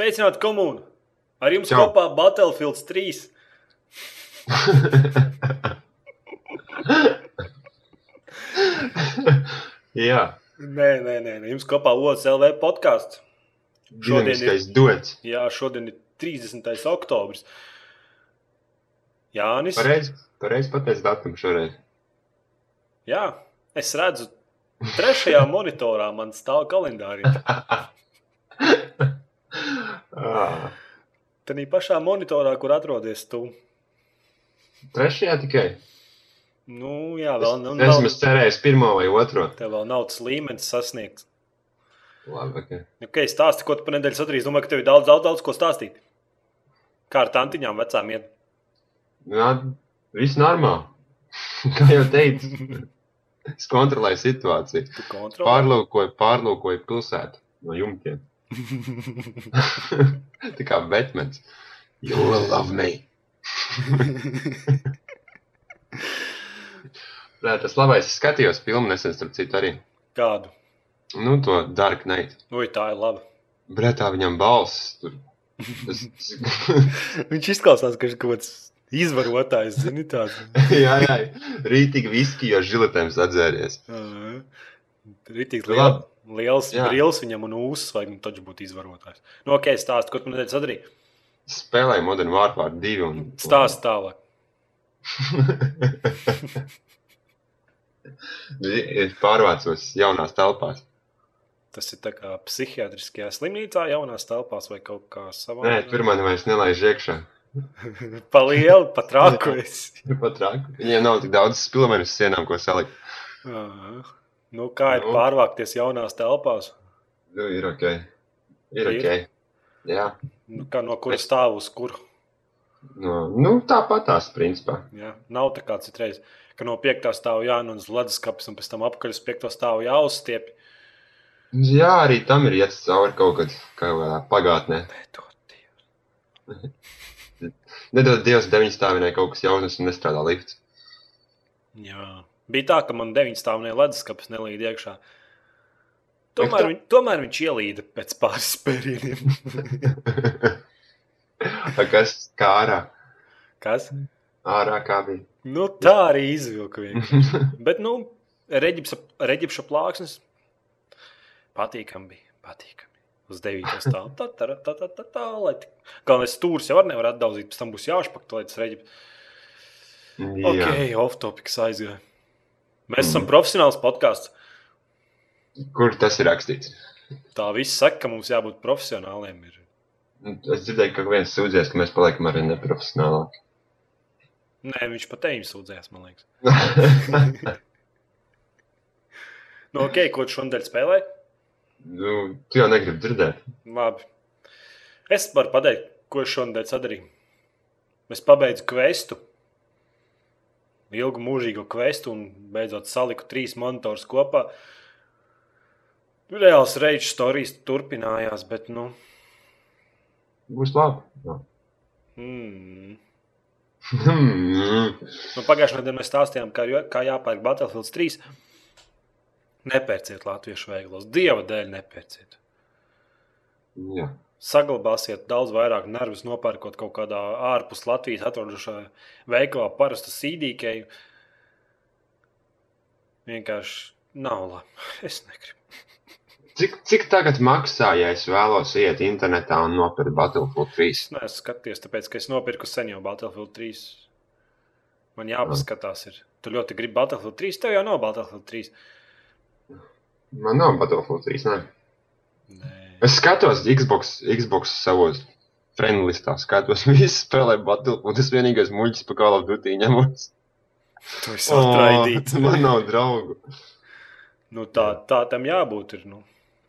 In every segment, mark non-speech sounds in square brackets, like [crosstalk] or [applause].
Sveicināti komūnu! Ar jums Čau. kopā Battlefield 3. [laughs] Jā, Nē, nē, nē, jums kopā OSLV podkāsts. Šodien ir- dots. Jā, šodien ir 30. oktobris. Jānis. Pareizi pareiz pateicis datumu šoreiz. Jā, es redzu, trešajā monitorā man stāv kalendārī. [laughs] Ah, Tad pašā monitorā, kur atrodies tu. Trešajā tikai. Nu, jā, vēl nav. es esmu cerējis pirmo vai otro. Tev vēl nav tas līmenis sasniegts. Labi, okay. Ok, stāsti, ko tu par nedēļu sadarīji. Es domāju, ka tev ir daudz, daudz, daudz ko stāstīt. Kā ar tantiņām vecām iet. Jā, viss normāli. [laughs] Kā jau teicu, [laughs] es kontrolēju situāciju. Tu kontrolē. Pārlūkoju, pārlūkoju pilsētu no jumtiem. [laughs] Tā kā Batmans. You will love me. [laughs] Nē, tas labais, es skatījos filmu nesen, starp citu, arī. Kādu? Nu, to Dark Knight. Ui, tā ir laba. Bretā viņam balss tur. Tas, [laughs] Viņš izklausās, ka viņš kaut kāds izvarotājs, zini, tāds. jā, jā, rītīgi viski, jo žiletēm sadzēries. Rītīgs Nu, liel, labi. Liels Jā. brīls viņam un ūsas, vai nu taču būtu izvarotājs. Nu, ok, stāsti, ko tu nedēļu sadarīji. Spēlēju Modern Warfare 2 un... Stāsti tālāk. [laughs] Ir pārvācos jaunās telpās. Tas ir tā kā psihiatriskajā slimnīcā, jaunās telpās vai kaut kā savā. Nē, tur man vairs nelaiž iekšā. [laughs] Pa lielu, pa trakojas. [laughs] Pat rāk. Viņiem nav tik daudz spilvenu uz sienām, ko salikt. Nu, kā ir Nu. pārvākties jaunās telpās? Nu, ir ok. Ir Ir? ok. Jā. Nu, kā no kuras stāv uz kur? No, nu, tāpat tās, principā. Jā. Nav tā kā citreiz, ka no piektā stāva jānun uz leduskapis un pēc tam apkaļ uz piekto stāvu jāuzstiep. Jā, arī tam ir iet cauri kaut kad kā vēl pagātnē. Nedod Dievs, [laughs] deviņstāvinē kaut kas jaunas un nestrādā lifts. Jā. Bija tā, ka man deviņas stāvnē leduskapis nelīd iekšā. Tomēr, tā- viņ, tomēr viņš ielīda pēc pāris spērieniem. [laughs] kas kā ārā? Kas? Ārā kā bija. Nu, tā arī izvilka. vienkārši. [laughs] Bet, nu, reģipša plāksnes patīkami bija. Patīkami. Uz 9. stāvu. Tā, tā, tā, tā, tā, tā, lai tik- Galvenais stūris jau var nevar atdauzīt, pēc tam būs jāšpakt, lai tas reģips. Jā. Ok, off-topics aizgāja. Mēs esam Mhm. profesionāls podkāsts. Kur tas ir rakstīts? Tā viss saka, ka mums jābūt profesionāliem. Ir. Es dzirdēju, ka viens sūdzies, ka mēs paliekam arī neprofesionālāki. Nē, viņš pat teņķi sūdzējās, man liekas. [laughs] Nu, ok, ko tu šodien spēlēji? nu, tu jau negribi dzirdēt. Labi. Es varu pateikt, ko šodien sadarīju. Es pabeidzu kvestu, ilgu mūžīgu kvestu, un beidzot saliku trīs monitorus kopā. Reāls reizes stāstījis turpinājās, bet, nu, Būs labi. Jā. mm, [laughs] nu pagājušajā nedēļā mēs stāstījām, kā, kā jāpērk Battlefield 3. Nepērciet latviešu veiklos, dieva dēļ nepērciet. Jā. Saglabāsiet daudz vairāk nervus, nopērkot kaut kādā ārpus Latvijas atrodušā veikalā parastu sīdīkēju. Vienkārši nav labi. [laughs] Es negribu. Cik, cik tagad maksā, ja es vēlos iet internetā un nopirkt Battlefield 3? Es neesmu skatījies, tāpēc, ka es nopirku sen jau Battlefield 3. Man jāpaskatās, ir. Tu ļoti gribi Battlefield 3, tev jau nav Battlefield 3. Man nav Battlefield 3. Ne? Nē. Es skatos Xbox, Xbox savos friendlistā, skatos, [laughs] visi spēlē Battlefield. Es vienīgais muļķis pa Call of Duty ņemos. Tu esi atraidīts. [laughs] man nav draugu. Nu, tā, tā tam jābūt. Ir, nu.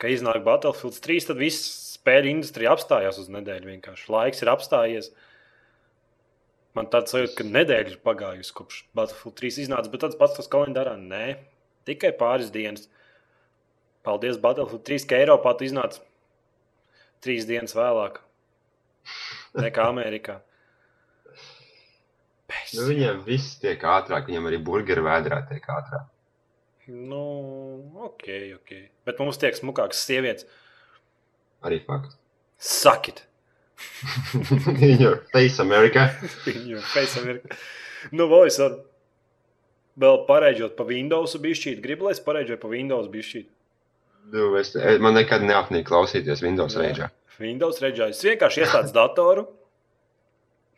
Kad iznāk Battlefield 3, tad viss spēļu industrija apstājās uz nedēļu. Vienkārši laiks ir apstājies. Man tāds sajūta, ka nedēļa ir pagājusi kopš Battlefield 3 iznāca, bet tāds pats tas kalendārā nē, tikai pāris dienas. Paldies Battlefield 3, ka Eiropā tu iznāca trīs dienas vēlāk nekā Amerikā. Pēc. Nu, viņiem viss tiek ātrāk, viņiem arī burgeru vēdrā tiek ātrāk. Nu, ok, ok. Bet mums tiek smukākas sievietes. Arī fakts. Sakit! [laughs] In your face, America. [laughs] In your face, America. Nu, vai es vēl pareidžot pa Windows bišķīt? Gribu, lai es pareidžoju pa Windows bišķīt. Nu, es, man nekad neapnīk klausīties Windows reģā. Windows reģā. Es vienkārši ieslēdzu datoru.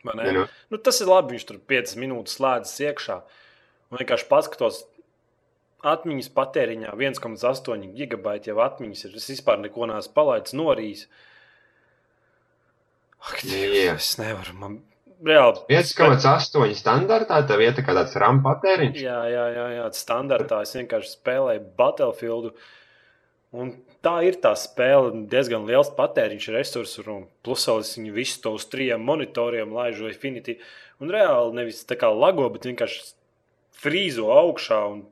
Ja, nu. Nu, tas ir labi, viņš tur 5 minūtes slēdzas iekšā. Un vienkārši paskatos, atmiņas patēriņā 1,8 gigabaita jau atmiņas ir. Es vispār neko neesmu palaidis norījis. Ak, Jā. es nevaru. Man reāli. 5,8 standartā tev iet kā tāds RAM patēriņš. Jā, jā, jā, jā. standartā es vienkārši spēlēju Battlefield. Un tā ir tā spēle, diezgan liels patēriņš resursu, un plus vēl es viņu visu to uz trijiem monitoriem laižu Infinity. Un reāli nevis tā kā lago, bet vienkārši frīzo augšā. Un,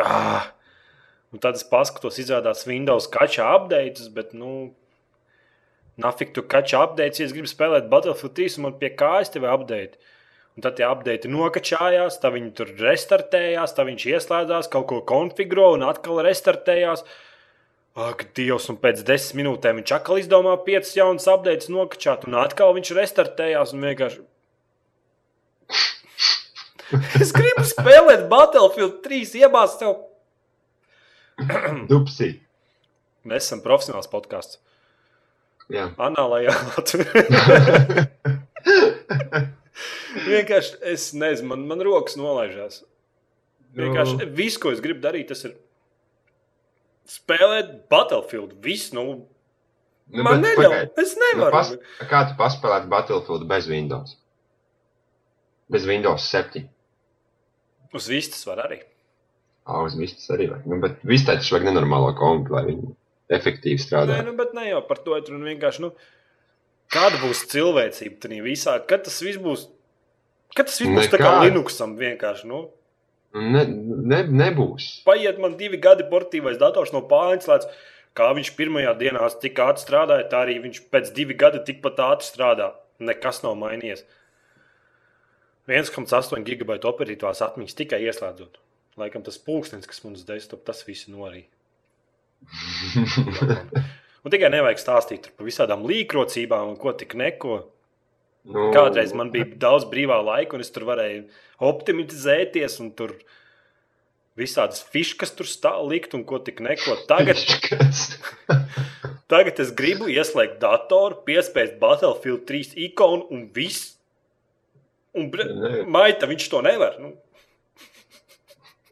ah! un tad es paskatos, izrādās Windows kačā updates, bet, nu, nafik tu kačā updates, ja es gribu spēlēt Battlefield 3, un man pie kājas tev update. Un tad tie update nokačājās, tad viņi tur restartējās, tad viņš ieslēdzās, kaut ko konfiguro un atkal restartējās. Ak, Dievs, un pēc desmit minūtēm viņš atkal izdomā piecas jaunas updates nokačāt, un atkal viņš restartējās un vienkārši. [laughs] es gribu spēlēt Battlefield 3, iebāzt tev. [clears throat] Dupsī. Mēs esam profesionāls podkāsts. Jā. Anālajā [laughs] Vienkārši es nezinu, man, man rokas nolaižās. Vienkārši viss, ko es gribu darīt, tas ir spēlēt Battlefield. Viss, nu, Nu, man bet neļauj. pagaid. Es Nu, nevaru. pas, kā tu paspēlētu Battlefield bez Windows? Bez Windows 7. Uz vistas var arī. Ah, uz vistas arī vajag. Nu, bet viss taču vajag nenormālo kompu, lai viņi efektīvi Nē, strādātu. nu, bet ne jau par to ir runa. Vienkārši, nu, kāda būs cilvēcība tajā visā? Kad tas viss būs? Kad tas viss būs tā kā. Linuxam vienkārši? Nu, Ne, ne, nebūs. paiet man divi gadi portīvais dators no pāriņķis. Kā viņš pirmajā dienā tik ātri strādāja, tā arī viņš pēc divi gadi tikpat ātri strādā. Nekas nav mainījies. 1,8 gigabaitu operatīvās atmiņas tikai ieslēdzot. Laikam tas pulkstenis, kas mums desktop, tas viss norīja. [laughs] Un tikai nevajag stāstīt par visādām līkrocībām un ko tik neko. Nu, Kādreiz man bija daudz brīvā laika, un es tur varēju optimizēties un tur visādas fiškas tur stāv likt un ko tik neko. Tagad, [laughs] tagad es gribu ieslēgt datoru, piespiest Battlefield 3 ikonu un viss. Un Ne. maita viņš to nevar. Nu,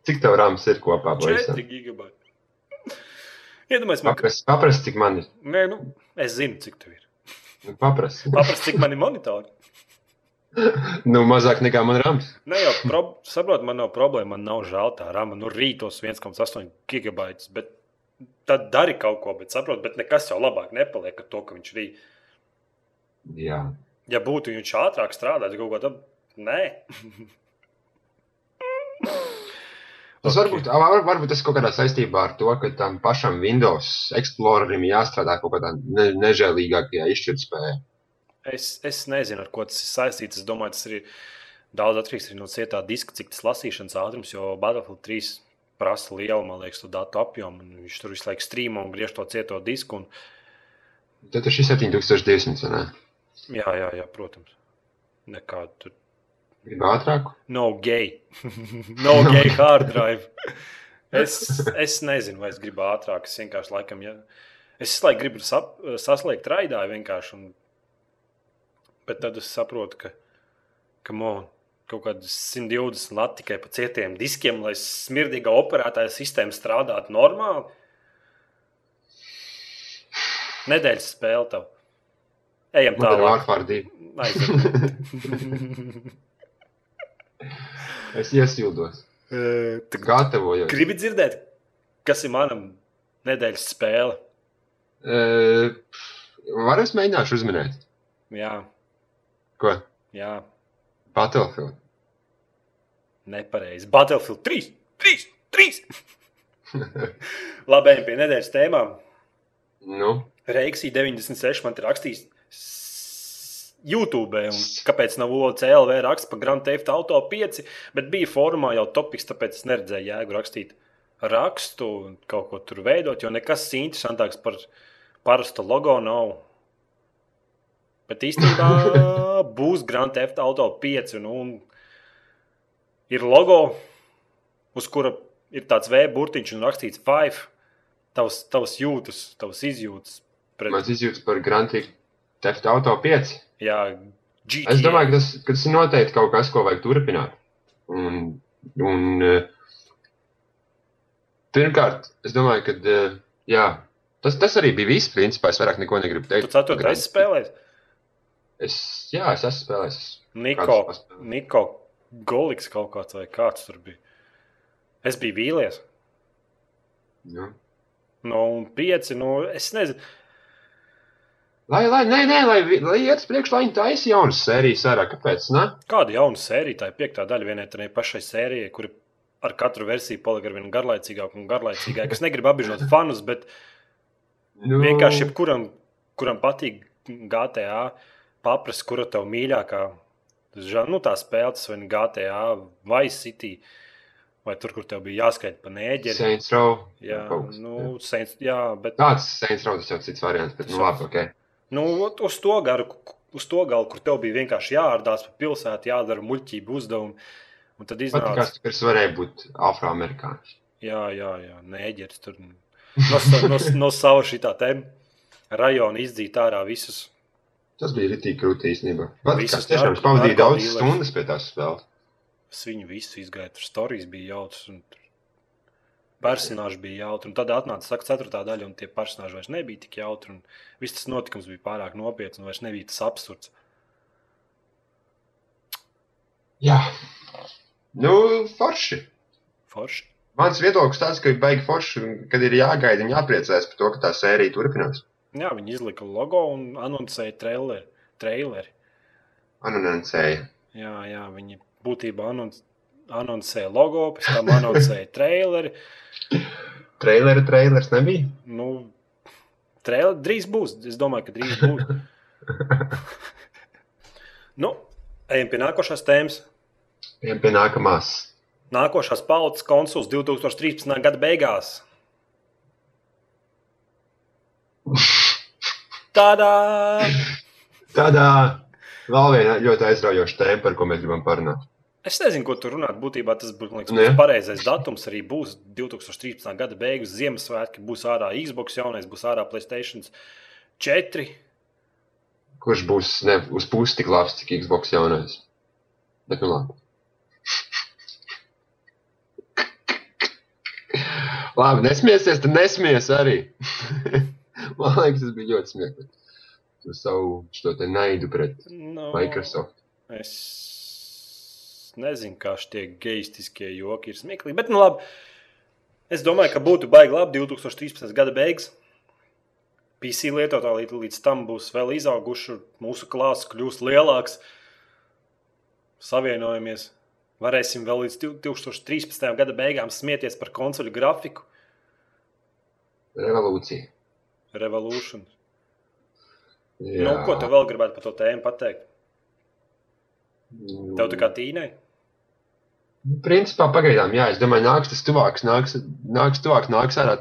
Cik tev rāms ir kopā? 4 gigabaiti. Iedomājieties, man. Paprast, paprast, cik man ir. Nē, nu, es zinu, cik tev ir. Nu, Paprast. Paprast, cik man ir monitori. Nu, mazāk nekā man rāms. Ne jau pro... saprotu, man nav problēma, man nav žēl tā rāma. Nu, rītos 1,8 gigabaitus, bet tad dari kaut ko, bet saprotu, bet nekas jau labāk nepaliek ar to, ka viņš rīt. Jā. Ja būtu viņš ātrāk strādājis kaut ko tādu, nē. [laughs] Tas Ok. varbūt, var, varbūt tas kaut kādā saistībā ar to, ka tam pašam Windows Explorerim jāstrādā kaut kādā ne, nežēlīgākajā izšķirtspējā. Es, es nezinu, ar ko tas ir saistīts. Es domāju, tas ir daudz atkarīgs arī no cietā diska, cik tas lasīšanas ātrums, jo Battlefield 3 prasa lielu, man liekas, to datu apjomu. un Viņš tur visu laiku strīmo un griež to cieto disku. Un, Tad tas ir 7200. vai Ne? jā, jā, jā, protams. Nekādu Gribu ātrāk. No gay. [laughs] no gay hard drive. Es, es nezinu, vai es gribu ātrāk. Es vienkārši laikam, ja. Es laiku gribu sap, saslēgt raidā vienkārši. Un, bet tad es saprotu, ka, ka man kaut kādas 120 lati tikai pa cietiem diskiem, lai smirdīga operētāja sistēma strādātu normāli. Nedēļas spēle tev. Ejam tālāk. Warfare 2. [laughs] Es iesildos. Tu Gatavojos. Gribi dzirdēt, kas ir mana nedēļas spēle? Uh, Varu es mēģināšu uzminēt. Jā, Ko? jā Battlefield. nepareizi. Battlefield 3, 3, 3. Labi, pie nedēļas tēmām. Nu, Reiksī 96 man ir rakstījis YouTube, un kāpēc nav OCLV raksts par Grand Theft Auto 5, bet bija formā jau topiks, tāpēc es neredzēju jēgu rakstīt rakstu un kaut ko tur veidot, jo nekas interesantāks par parastu logo nav. Bet īstenībā [laughs] būs Grand Theft Auto 5. Nu, un ir logo, uz kura ir tāds V burtiņš un rakstīts 5. Tavs, tavs jūtas, tavs izjūtas. Pret, Mans izjūtas par Grand Theft Auto 5. Jā, GTA. Es domāju, ka tas, ka tas ir noteikti kaut kas, ko vajag turpināt. Un, un eh, pirmkārt, es domāju, ka eh, jā, tas, tas arī bija viss. Principā es vairāk neko negribu Tu teikt. ceturtais spēlēs. Es, jā, es esmu spēlējis. Niko? Niko Goliks kaut kāds vai kāds tur bija. Es biju vīlies. Nu. Nu, un pieci, nu, es nezinu. Lai, lai, nē, nē, lai, lai iet uz priekšu, lai viņi taisa jaunas sērijas ārā. Kāpēc? Ne? Kāda jauna sērija, tā ir piektā daļa vienai tai pašai sērijai, kur ar katru versiju palika ar vien garlaicīgāku un garlaicīgāku. Es negribu apbežot fanus, bet Nu, vienkārši jebkuram, kuram patīk GTA, paprast, kura tev mīļākā. Nu, tā spēle, tas vai GTA, vai City, vai tur, kur tev bija jāskaita pa nēģeri. Saints Row. Jā, nu, Saints, jā, bet Tāds Saints Row tas jau cits variants, bet nu labi, ok. Nu, uz to garu, uz to galu, kur tev bija vienkārši jāārdās pa pilsētu, jādara muļķību uzdevumi. Un tad iznāca, kas, kas varēja būt afroamerikāņš. jā, jā, jā nēģeris tur no, no, no sava šitā te rajona izdzīt ārā visus. Tas bija rītīgi krūti īstenībā. Kas tiešām pavadīju daudz stundas pie tās spēles. Es viņu visu izgāju, tur stāstījis bija jautrs. un Personāži bija jautri, un tad atnāca saka, ceturtā daļa, un tie personāži vairs nebija tik jautri. Viss tas notikums bija pārāk nopietns, un vairs nebija tas absurds. Jā. Nu, forši. Forši. Mans viedoklis tāds, ka ir baigi forši, kad ir jāgaida un jāpriecājas par to, ka tā sērija turpinās. Jā, viņi izlika logo un anoncēja traileri. traileri. Anoncēja. Jā, jā, viņi būtībā anonc, anoncēja logo, pēc tam anoncēja [laughs] traileri. Traileru trailers nebija? Nu, traileri drīz būs. Es domāju, ka drīz būs. [laughs] nu, ejam pie nākošās tēmas. Ejam pie nākamās. Nākošās paudzes konsuls 2013. gada beigās. [laughs] Tādā Tādā vēl viena ļoti aizraujoša tēma, par ko mēs gribam parunāt. Es nezinu, ko tur runāt. Būtībā tas būs būs pareizais datums. Arī būs 2013. gada beigas, Ziemassvētki, būs ārā Xbox jaunais, būs ārā Playstation 4. Kurš būs ne uz pusi tik labs, cik Xbox jaunais? Bet nu labi. Labi, nesmiesies, tad nesmies arī. [laughs] Man liekas, tas bija ļoti smieklīgi. Savu šo te naidu pret No, Microsoft. Es nezinu, kā šie geistiskie joki ir smieklīgi. Bet, nu, labi. Es domāju, ka būtu baigi labi 2013. gada beigas. PC lietotāji līdz, līdz tam būs vēl izauguši, mūsu klāsts kļūs lielāks, savienojamies. Varēsim vēl līdz 2013. gada beigām smieties par konsoļu grafiku, Revolūcija. Revolution. Jā. Nu, ko tu vēl gribētu par to tēmu pateikt? Tev tā kā tīnai? Nu, Principā pagaidām, jā, es domāju, nāks tas tuvāks, nāks, nāks tuvāk, nāks ārā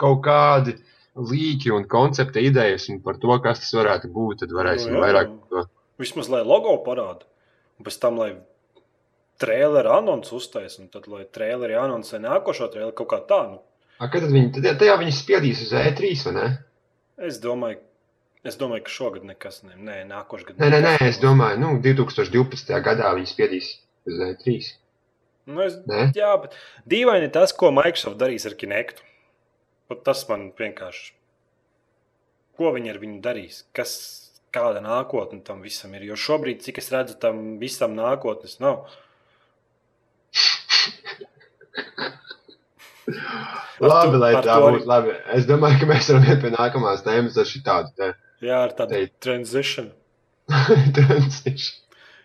kaut kādi līķi un koncepta idejas un par to, kas tas varētu būt, tad varēsim Nu, jā. vairāk to. Vismaz lai logo parāda. Un pēc tam, lai traileru anonsu uztais, un tad, lai traileri anoncē nākošo traileru kaut kā tā. Nu, A, kad tad viņi, tad, tajā viņi spiedīs uz E3, vai ne? es, domāju, es domāju, ka šogad nekas ne, nē, nākošais gads. Nē, nē, nē, es domāju, nu, 2012. gadā viņi spiedīs uz E E3. Nu, es, Nē? jā, bet dīvaini tas, ko Microsoft darīs ar Kinectu. Pat tas man vienkārši. Ko viņi ar viņu darīs? Kas, kāda nākotne tam visam ir? Jo šobrīd, cik es redzu, tam visam nākotnes nav. Labi, to- lai tā būtu. Labi. Es domāju, ka mēs varam iet pie nākamās tēmas ar šitādu te Jā, ar tādu Teikt. transition. [laughs] transition.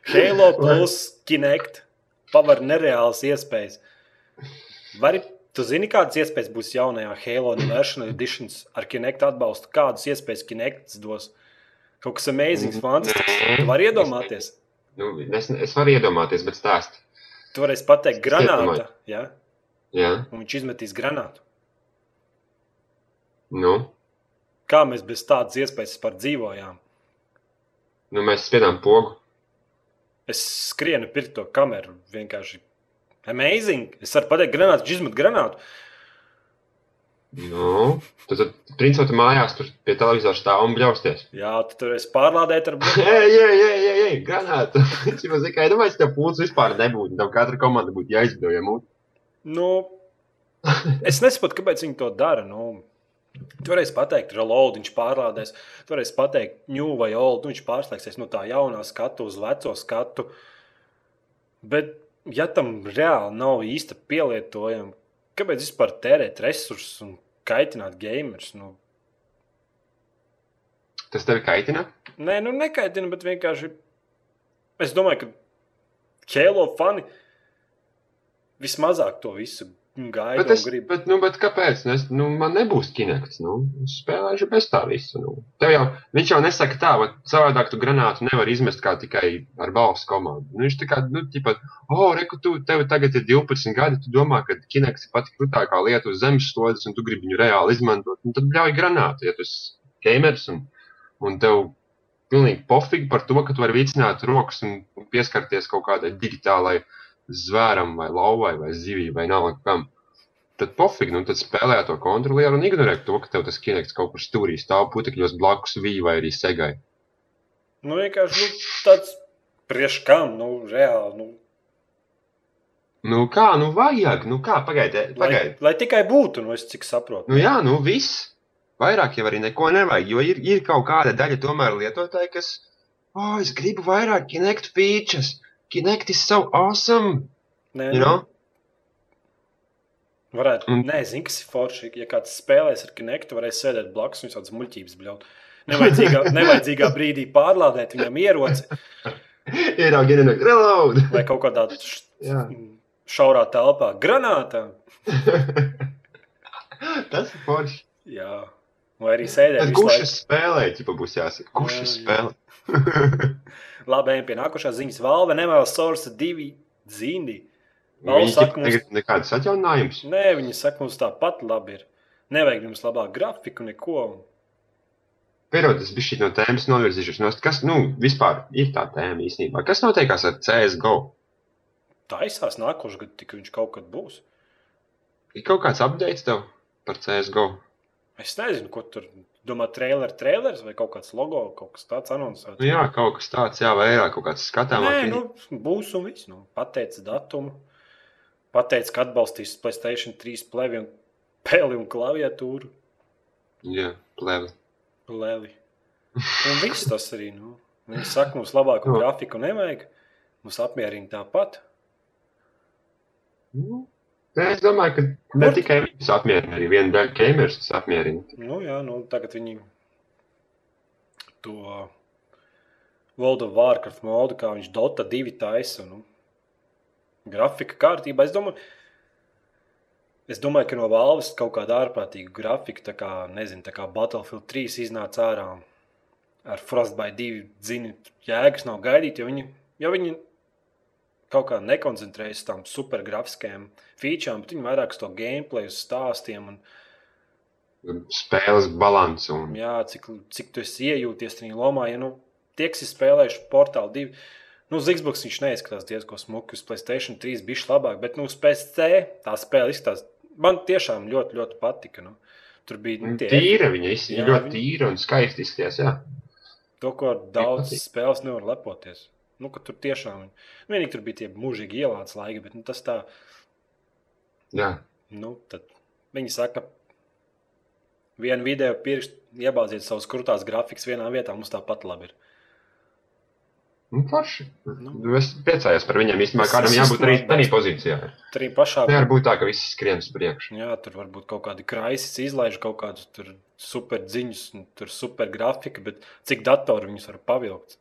Halo plus Kinect paver nereālas iespējas. Vari, tu zini, kādas iespējas būs jaunajā Halo National Edition ar Kinect atbalstu? Kādas iespējas Kinect dos? Kaut kas amazings, fantastisks. Tu vari iedomāties. Nu, es, es varu iedomāties, bet stāst. Tu varēsi pateikt, Es granāta. Ja? Jā, Un viņš izmetīs granātu. nu. Kā mēs bez tādas iespējas par dzīvojām? Nu, mēs spiedām pogu. Es skrienu pirkt to kameru. Vienkārši amazing. Es varu pateikt, granātu, izmet granātu. Nu, tad, tad principā, tu mājās tur pie televizora stāv un bļausties. Jā, tu tur esi pārlādēt ar [laughs] Ej, ej, ej, ej, ej granātu. Es jau zinu, ka ka pūlis vispār nebūtu. Tam katra komanda būtu jāizbļauj. Nu, [laughs] es nesaprotu, kāpēc viņi to dara. Nu, Tu varēsi pateikt, reload, viņš pārlādēs. Tu varēsi pateikt, new vai old, nu, viņš pārslēgsies no tā jaunā skatu uz veco skatu. Bet, ja tam reāli nav īsta pielietojuma, kāpēc vispār tērēt resursus un kaitināt gamerus? Nu, Tas tevi kaitina? nē, nu nekaitina, bet vienkārši es domāju, ka Halo fani vismazāk to visu gaida Bet, es, un grib. bet, nu, bet kāpēc? Nu, es, nu, man nebūs kinekts. Nu, es spēlēšu bez tā visa. Nu. Tev Jau, viņš jau nesaka tā, ka savādāk tu granātu nevar izmest kā tikai ar balstu komandu. Nu, viņš tā kā, nu, tipa, oh, reku, tu, tev tagad ir 12 gadi, tu domā, ka kinekts ir pati krūtākā lieta uz zemes slodzes, un tu gribi viņu reāli izmantot. Nu, tad ļauj granātu, ja tu esi gamers un, un tev pilnīgi pofīgi par to, ka tu vari vicināt rokas un un pieskarties kaut kādai digitālai zvēram vai lauvai vai zivij vai nav kam. Tad pofīgi, nu tad spēlē to kontrolieru un ignorē to, ka tev tas kinekts kaut kur stūrī stāv putekļos blakus vīju vai arī segai. Nu, vienkārši nu, tāds priekš kam, nu, reāli. Nu, Nu kā, nu vajag, nu kā, pagaidi, lai, pagaidi. lai tikai būtu, nu, es cik saprotu. Nu jā, nu viss. Vairāk jau arī neko nevajag, jo ir, ir kaut kāda daļa tomēr lietotāji, kas, oh, es gribu vairāk kinect features. Kinect is so awesome, Nē, you know? Varētu, Un- un... nezinu, kas ir forši. Ja kāds spēlēs ar Kinectu, varēs sēdēt blakus un tādas muļķības bļaut. Nevajadzīgā, [laughs] nevajadzīgā brīdī pārlādēt viņam ieroci [laughs] Ieraugi, ieraugi, reload! vai kaut kādā [laughs] Jā. šaurā telpā granātā. Tas ir forši. Jā. Vai arī sēdēt kurš spēlē, ķipa būs jāsaka. Kurš Jā, jā. Labi, ejam pie nākošās ziņas. Valve nevēlas Source 2 zīmi. Viņi Valve saka, mums, nekādas atjauninājumus. nē, viņi saka, mums tāpat labi ir. Nevajag jums labāk grafiku, neko. Pierod, tas bija šī no tēmas novirzījušies. No, kas, nu, vispār ir tā tēma īstenībā. Kas notiekās ar CSGO? Taisās nākošais gads, tik viņš kaut kad būs. Ir kaut kāds updates tev par CSGO? Es nezinu, ko tur domā. Trailer, trailers vai kaut kāds logo, kaut kas tāds anoncēts. Nu, jā, kaut kas tāds, jā, vai vairāk kaut kāds skatāmāk. Nē, nu, būs un viss. Nu, pateica datumu. Pateica, ka atbalstīs Playstation 3 plevi un [laughs] peli un klaviatūru. Jā, plēvi. Leli. Un viss tas arī. Nu. Viņi saka, mums labāku Nu. grafiku nevajag. Mums apmierina tāpat. Nu, es domāju, ka ne tikai viņus apmierina, arī viena daļa gamers tas apmierina. Nu, jā, nu, tagad viņi to World of Warcraft modu, kā viņš Dota 2 taisa. Nu, grafika kārtībā. Es domāju, es domāju, ka no Valves kaut kāda ārprātīga grafika, tā kā, nezinu, tā kā Battlefield 3 iznāca ārā ar Frostbite 2. Zini, jēgas nav gaidīt, jo viņi, jo viņi kaut kā nekoncentrējas uz tām supergrafiskajām featurām, bet viņi vairāk uz to gameplay, uz stāstiem. Un, Spēles balansu. Un... Jā, cik, cik tu esi iejūties tajā lomā. Ja nu, tie, kas ir spēlējuši portālu divu, nu, uz Xbox viņš neizskatās diezgan smuki, uz Playstation 3 bija labāk, bet nu, uz PC tā spēle izskatās. Man tiešām ļoti, ļoti patika. Nu. Tur bija nu, tie Tīra viņa Jā, izsaka ļoti tīra un skaisti izskatās. jā. to, ko daudz spēles nevar lepoties. Nu, tur tiešām viņi- vienīgi tur bija tie mūžīgi ielādes laiki, bet nu, tas tā, Jā. nu, tad viņi saka, vienu video pirkstu iebāziet savus krūtās grafikas vienā vietā, mums tāpat labi ir. Nu, forši. Nu. Nu. Es priecājos par viņiem. Īstenībā kādam jābūt arī tādā pozīcijā. Tur arī pašā Nevar būt tā, ka viss skrien uz priekšu. Jā, tur var būt kaut kādi kraisis, izlaiž kaut kādus super dziņus, un tur super grafika, bet cik datori viņus var pavilkt.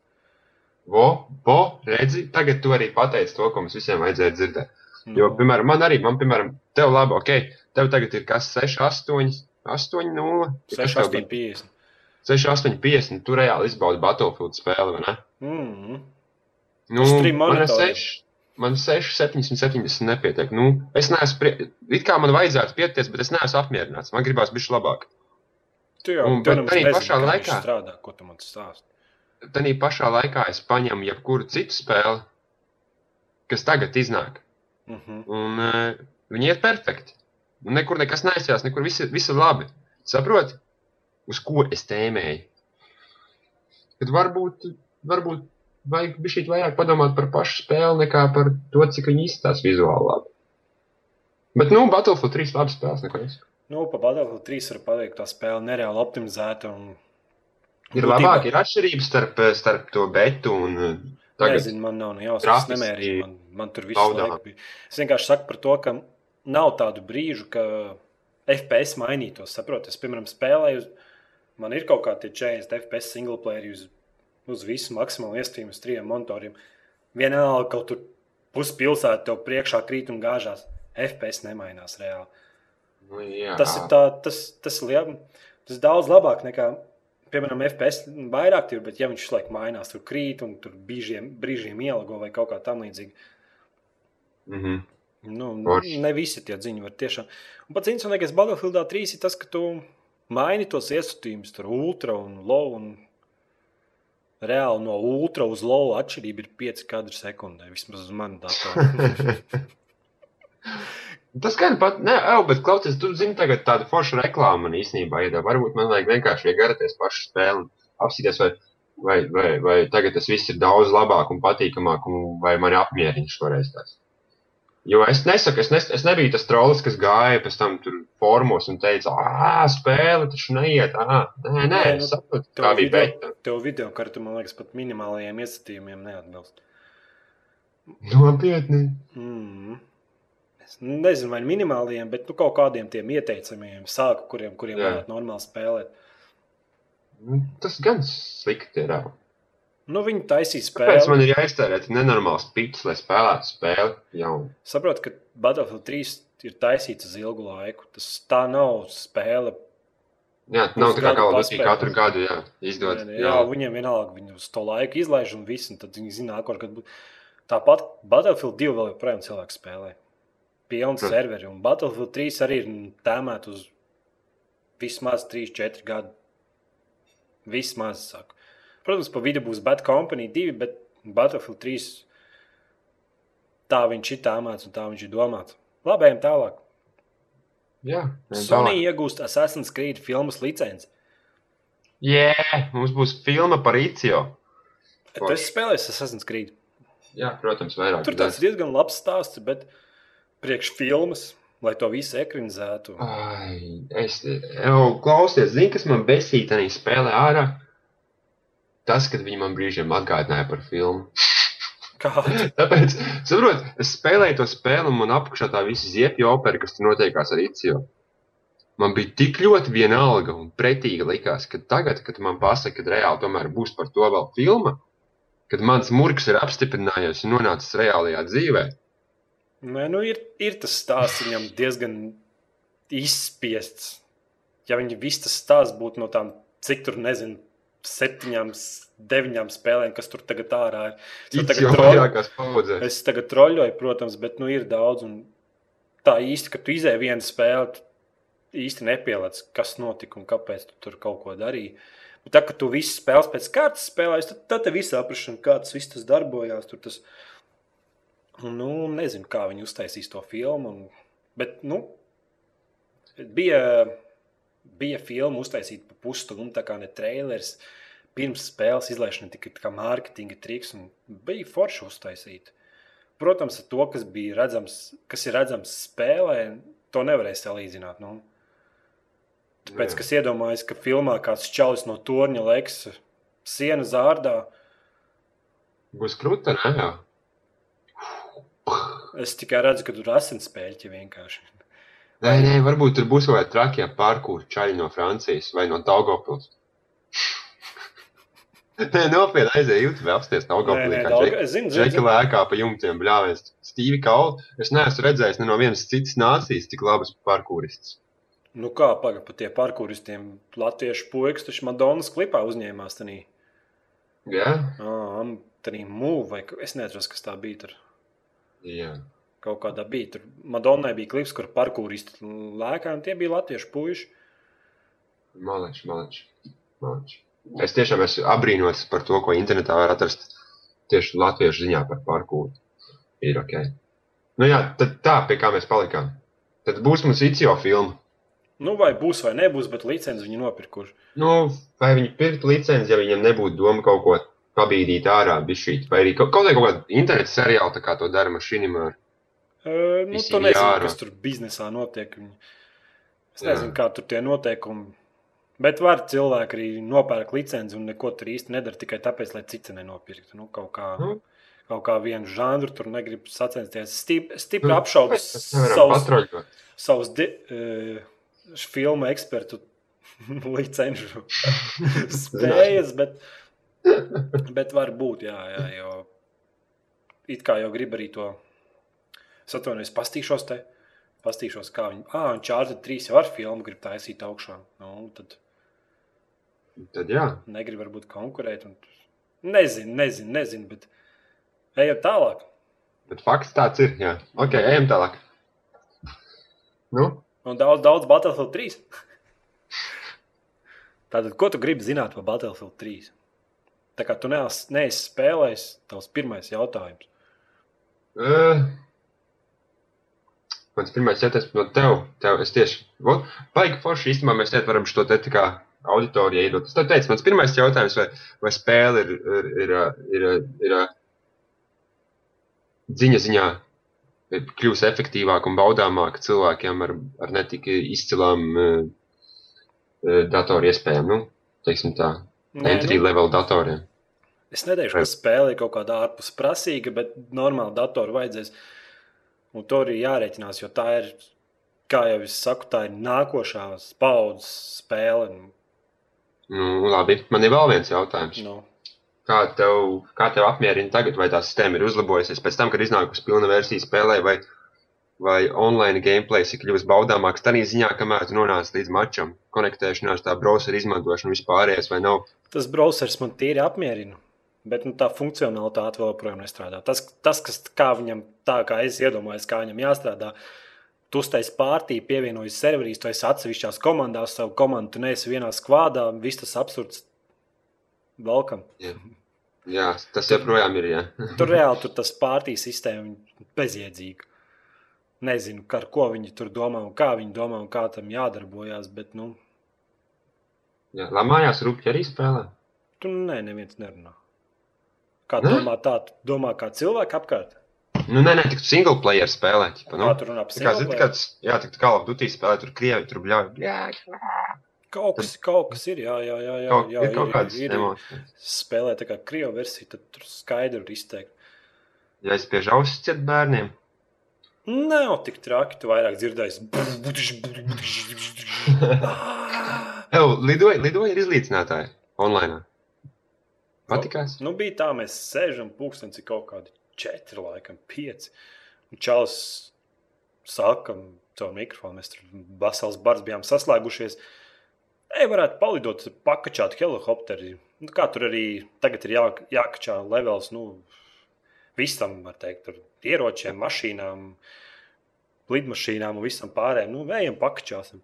Vo, vo, redzi, tagad tu arī pateici to, ko mums visiem vajadzēja dzirdēt. Nu, Jo, piemēram, man arī, man, piemēram, tev labi, ok, tev tagad ir kas 6, 8, 8, 0, 6, 8, 50. 6, 8, 50. Tu reāli izbaudi Battlefield spēli, vai ne? Mm. Nu, Uz trim man ir monitoriem. 6, man 6, 7, 70 nepietiek. Nu, es neesmu, prie... it kā man vajadzētu pieties, bet es neesmu apmierināts. Man gribās bišķi labāk. Tu jau Un, tu bet arī pašā viņš laikā- strādā, ko tu man stāsti. Tā pašā laikā es paņemu jebkuru citu spēli, kas tagad iznāk. Mm -hmm. Un uh, viņi iet perfekti. Un nekur nekas neaizsās, nekur viss ir, viss ir labi. Saproti, uz ko es tēmēju? Kad varbūt, varbūt vajag bišķīt vairāk padomāt par pašu spēli nekā par to, cik viņi izstās vizuāli labi. Bet, nu, Battlefield 3 labi spēles nekas. Nu, pa Battlefield 3 var pateikt, tā spēle nereāli optimizēta. Un... Ir labāk, ir atšķirības starp, starp to betu un uh, tagad. Nezinu, man nav ne jausmas, es nemērīju, man, man tur viss laiku bija. Es vienkārši saku par to, ka nav tādu brīžu, ka FPS mainītos. Saprotiet, es, piemēram, spēlēju, man ir kaut kādi 40 FPS single player uz, uz visu maksimālu iestījumu uz trim monitoriem. Vienalga, kaut tur puspilsēta tev priekšā krīt un gāžās. FPS nemainās reāli. Nu, jā. tas ir tā, tas, tas, liel, tas daudz labāk nekā, piemēram, FPS vairāk ir, bet ja viņš laikam mainās, tur krīt un tur brīžiem, brīžiem ielago vai kaut kā tam līdzīga. Mm -hmm. Nu, Orš. ne visi tie ziņi var tiešām. Un pats interesantākais Battlefield 3 ir tas, ka tu maini tos iesūtījumus, tur ultra un low. Un reāli no ultra uz low atšķirība ir 5 kadri sekundē. Vismaz uz mani datoru. [laughs] Tas gan pat, ne, jau, bet klausies, tu zini, tagad tāda forša reklāma man īstenībā ir. Varbūt man vajag vienkārši iegaraties pašu spēli un apsīties, vai, vai, vai, vai tagad tas viss ir daudz labāk un patīkamāk, un vai mani apmierina šoreiz tās. Jo es nesaku, es, nes, es nebiju tas trolls, kas gāja pēc tam tur formos un teica, ah, spēle taču neiet. Ah, nē, nē, es nu, saprotu, kā bija beta. Tev video kartu, man liekas, pat minimālajiem iesatījumiem neatbilst. Nopietni. Mm. Es nezinu, vai minimālajiem, bet nu, kaut kādiem tiem ieteicamiem sāku, kuriem, kuriem varētu normāli spēlēt. Nu, tas gan slikti ir. Nu, viņi taisīja spēli. Kāpēc man ir jāiztērē nenormāls pits, lai spēlētu spēli jaunu? Saprotu, ka Battlefield 3 ir taisīts uz ilgu laiku. Tas tā nav spēle. Jā, tā nav tā kā of Duty katru gadu jā, izdod. Jā, jā, jā, viņiem vienalga, viņi uz to laiku izlaiž un viss, un tad viņi zina, kur būs. Tāpat Battlefield 2 vēl joprojām cilvēku spēlē. Pilns hmm. serveri, un Battlefield 3 arī ir tēmēt uz vismaz 3-4 gadu. Vismaz, saku. Protams, pa vidu būs Bad Company 2, bet Battlefield 3 tā viņš ir tāmāts un tā viņš ir domāts. Labi, ejam tālāk. Jā, Sony tālāk. iegūst Assassin's Creed filmas licenci. Jā, yeah, mums būs filma par Icio. Tu esi spēlējis Assassin's Creed? Jā, protams, vairāk. Tur tas ir diezgan labs stāsts, bet priekš filmas, lai to visu ekranizētu. Ai, es jau klausies, zini, kas man besītanī spēlē ārā? tas, kad viņi man brīžiem atgādināja par filmu. Kādu? [laughs] Tāpēc, saprot, es spēlēju to spēli, un man apakšā tā visa ziepju opera, kas tur notiekās ar Icio. Man bija tik ļoti vienalga un pretīga likās, ka tagad, kad man pasaka, ka reāli tomēr būs par to vēl filma, kad mans murgs ir apstiprinājies un nonācis reālajā dzīvē. Nē, nu ir, ir tas stāsts viņam diezgan izspiests. Ja viņi viss tas stāsts būtu no tām, cik tur nezinu, septiņām, deviņām spēlēm, kas tur tagad ārā ir. Es tagad, troļu, es tagad troļoju, protams, bet nu, ir daudz. Tā īsti, ka tu izēji vienu spēli, īsti nepielādes, kas notika un kāpēc tu tur kaut ko darīji. Bet tā, ka tu visu spēles pēc kārtas spēlēji, tad, tad tev ir saprāšana, kā tas viss tas darbojās. Tur tas, nu, nezinu, kā viņi uztaisīs to filmu. Un, bet, nu, bija bija filma uztaisīta pa pusstundu, tā kā ne trailers. Pirms spēles izlaišana tika kā mārketinga triks, un bija forši uztaisīta. Protams, to, kas bija redzams, kas ir redzams spēlē, to nevarēja salīdzināt. Nu. Tāpēc, Jā. kas iedomājas, ka filmā kāds čalis no torņa leks sienu zārdā. Būs krūta, ne? Es tikai redzu, ka tur asinspēļķi vienkārši. Nē, nē, varbūt tur būs kādi trakie pārkūri čaļi no Francijas vai no Daugopils. [laughs] Nē, nopietni aizēju YouTube, apsties Daugopilī, kā Džeki lēkā pa jumtiem bļāvies. Stīvi kauli. Es neesmu redzējis ne no vienas citas nācijas tik labas pārkūristas. Nu kā, paga, pa tie pārkūristiem latviešu puikas taču Madonas klipā uzņēmās tanī. Jā? Ā, tanī mūv, vai es neatceros, kas tā bija tur. Jā kaut kādā bija. Tur Madonai bija klips, kur parkūristi lēkā, un tie bija latviešu puiši. Maleči, maleči. maleči. es tiešām esmu abrīnots par to, ko internetā var atrast tieši latviešu ziņā par parkūru. Ir ok. Nu jā, tad tā, pie kā mēs palikām. Tad būs mums ICO filma. Nu, vai būs vai nebūs, bet licenci viņi nopirkuši. Nu, vai viņi pirkt licenci, ja viņiem nebūtu doma kaut ko pabīdīt ārā, bišķīt, vai arī kaut, kaut kāda interneta seriāla, tā kā to dara mašīnimā. Uh, nu, ir nezini, jārā. kas tur biznesā notiek. Es Jā. nezinu, kā tur tie noteikumi. Bet var cilvēki arī nopērk licenci un neko tur īsti nedara tikai tāpēc, lai cits nenopirktu. Nu, kaut, kā, Nu. kaut kā vienu žanru tur negrib sacensties. Stip, stipri Nu, apšaubas Mēs nevaram savus, patroļot. savus di, uh, filmu ekspertu [laughs] licenšu [laughs] spējas, bet, bet var būt, jā, jā, jo it kā jau grib arī to. Es atvainojos, pastīšos te. Pastīšos, kā viņi. Ah, un Čārlis 3 jau ar filmu grib taisīt augšā. Nu, tad Tad jā, negrib varbūt konkurēt. Un... Nezinu, nezinu, nezinu, bet ejam tālāk. bet fakts tāds ir. Jā. Ok, ejam tālāk. Nu, Un daudz, daudz Battlefield 3. Tātad, ko tu gribi zināt par Battlefield 3? Tā kā tu neesi, neesi spēlējis, tavs pirmais jautājums. uh, mans pirmais jautājums no tev. tev es tieši, baigi forši īstenībā mēs šeit varam šo te tā kā auditoriju iedot. Es tev teicu, mans pirmais jautājums, vai, vai spēle ir, ir, ir, ir, ir, ir dziņa ziņā ir kļūst efektīvāka un baudāmāka cilvēkiem ar, ar netik izcilām uh, datoru iespējām, nu, teiksim tā, entry nu, level datoriem. es neteikšu, ka spēle ir kaut kāda ārpus prasīga, bet normāli datoru vajadzēs. Un to arī jārēķinās, jo tā ir, kā jau es saku, tā ir nākošās paudzes spēle. Nu, labi, man ir vēl viens jautājums. Nu, Kā tev, kā tev apmierina tagad, vai tā sistēma ir uzlabojusies pēc tam, kad iznākusi pilna versija spēlē, vai, vai online gameplay ir kļuvis baudāmāks tādā ziņā, kamēr tu nonāc līdz mačam, konektēšanās, tā browser izmantošana vispārējais vai nav. tas browsers man tīri apmierina. Bet nu, tā funkcionalitāte vēl joprojām nestrādā. Tas, tas kas kā viņam, tā kā es iedomājos, kā viņam jāstrādā, tu uztais pārtī, pievienojas serverīs, tu esi atsevišķās komandās, savu komandu, tu neesi vienā skvādā, viss tas absurds. Welcome. Jā, tas joprojām ir. Jā. Tur reāli tur tas pārtīs sistēma bezjēdzīga. Nezinu, ar ko viņi tur domā un kā viņi domā un kā tam jādarbojas, bet nu, Jā, Lai mājās rūpīgi arī spēlē. tu nē, neviens nerunā. Kā Ne? domā tā, domā kā cilvēki apkārt? Nu, nē, nē, tik single player spēlē. Ķipa, nu. Kā tur runā par Tā kā, zini, single kāds, jā, tik kā Duty spēlē, tur krievi, tur bļauj. Kaut kas, kaut kas ir, jā, jā, jā. jā, Kaut, jā ir kaut kādas ir, ir, spēlē tā kā krievu versija, tad tur skaidri ir izteikti. Ja es spiežu ausis ciet bērniem, Nav tik traki, tu vairāk dzirdēsi. [laughs] [laughs] Evo, lidoja, lidoja ir izlīdzinātāji online. Patikās? Nu, bija tā, mēs sēžam, pūkstens ir kaut kādi četri, laikam, pieci. Un Čāls saka, caur mikrofonu, mēs tur vesels bars bijām saslēgušies. Ej, varētu palidot, pakačāt helikopteri. Nu, kā tur arī tagad ir jā, jākačā levels, nu, visam, var teikt, ieročiem, mašīnām, lidmašīnām un visam pārējiem. Nu, ejam, pakačāsim.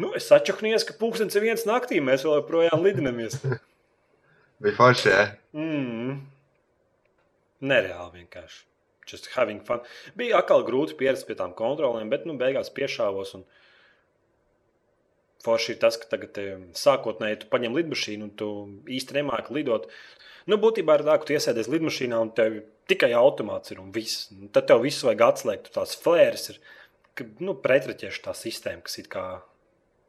Nu, es atčaknījos, ka pūkstens ir viens naktī, mēs vēl joprojām lidinamies. [laughs] Bija forši, jā. Mm. Nereāli vienkārši. Just having fun. Bija atkal grūti pierast pie tām kontrolēm, bet nu, beigās piešāvos. Un... Forši ir tas, ka tagad sākotnēji tu paņem lidmašīnu un tu īsti nemāki lidot. Nu, būtībā ir tā, ka tu iesēdies lidmašīnā un tev tikai automāts ir un viss. Nu, tad tev viss vajag atslēgt. Tās flēres ir ka, nu, pretraķiešu tā sistēma, kas it kā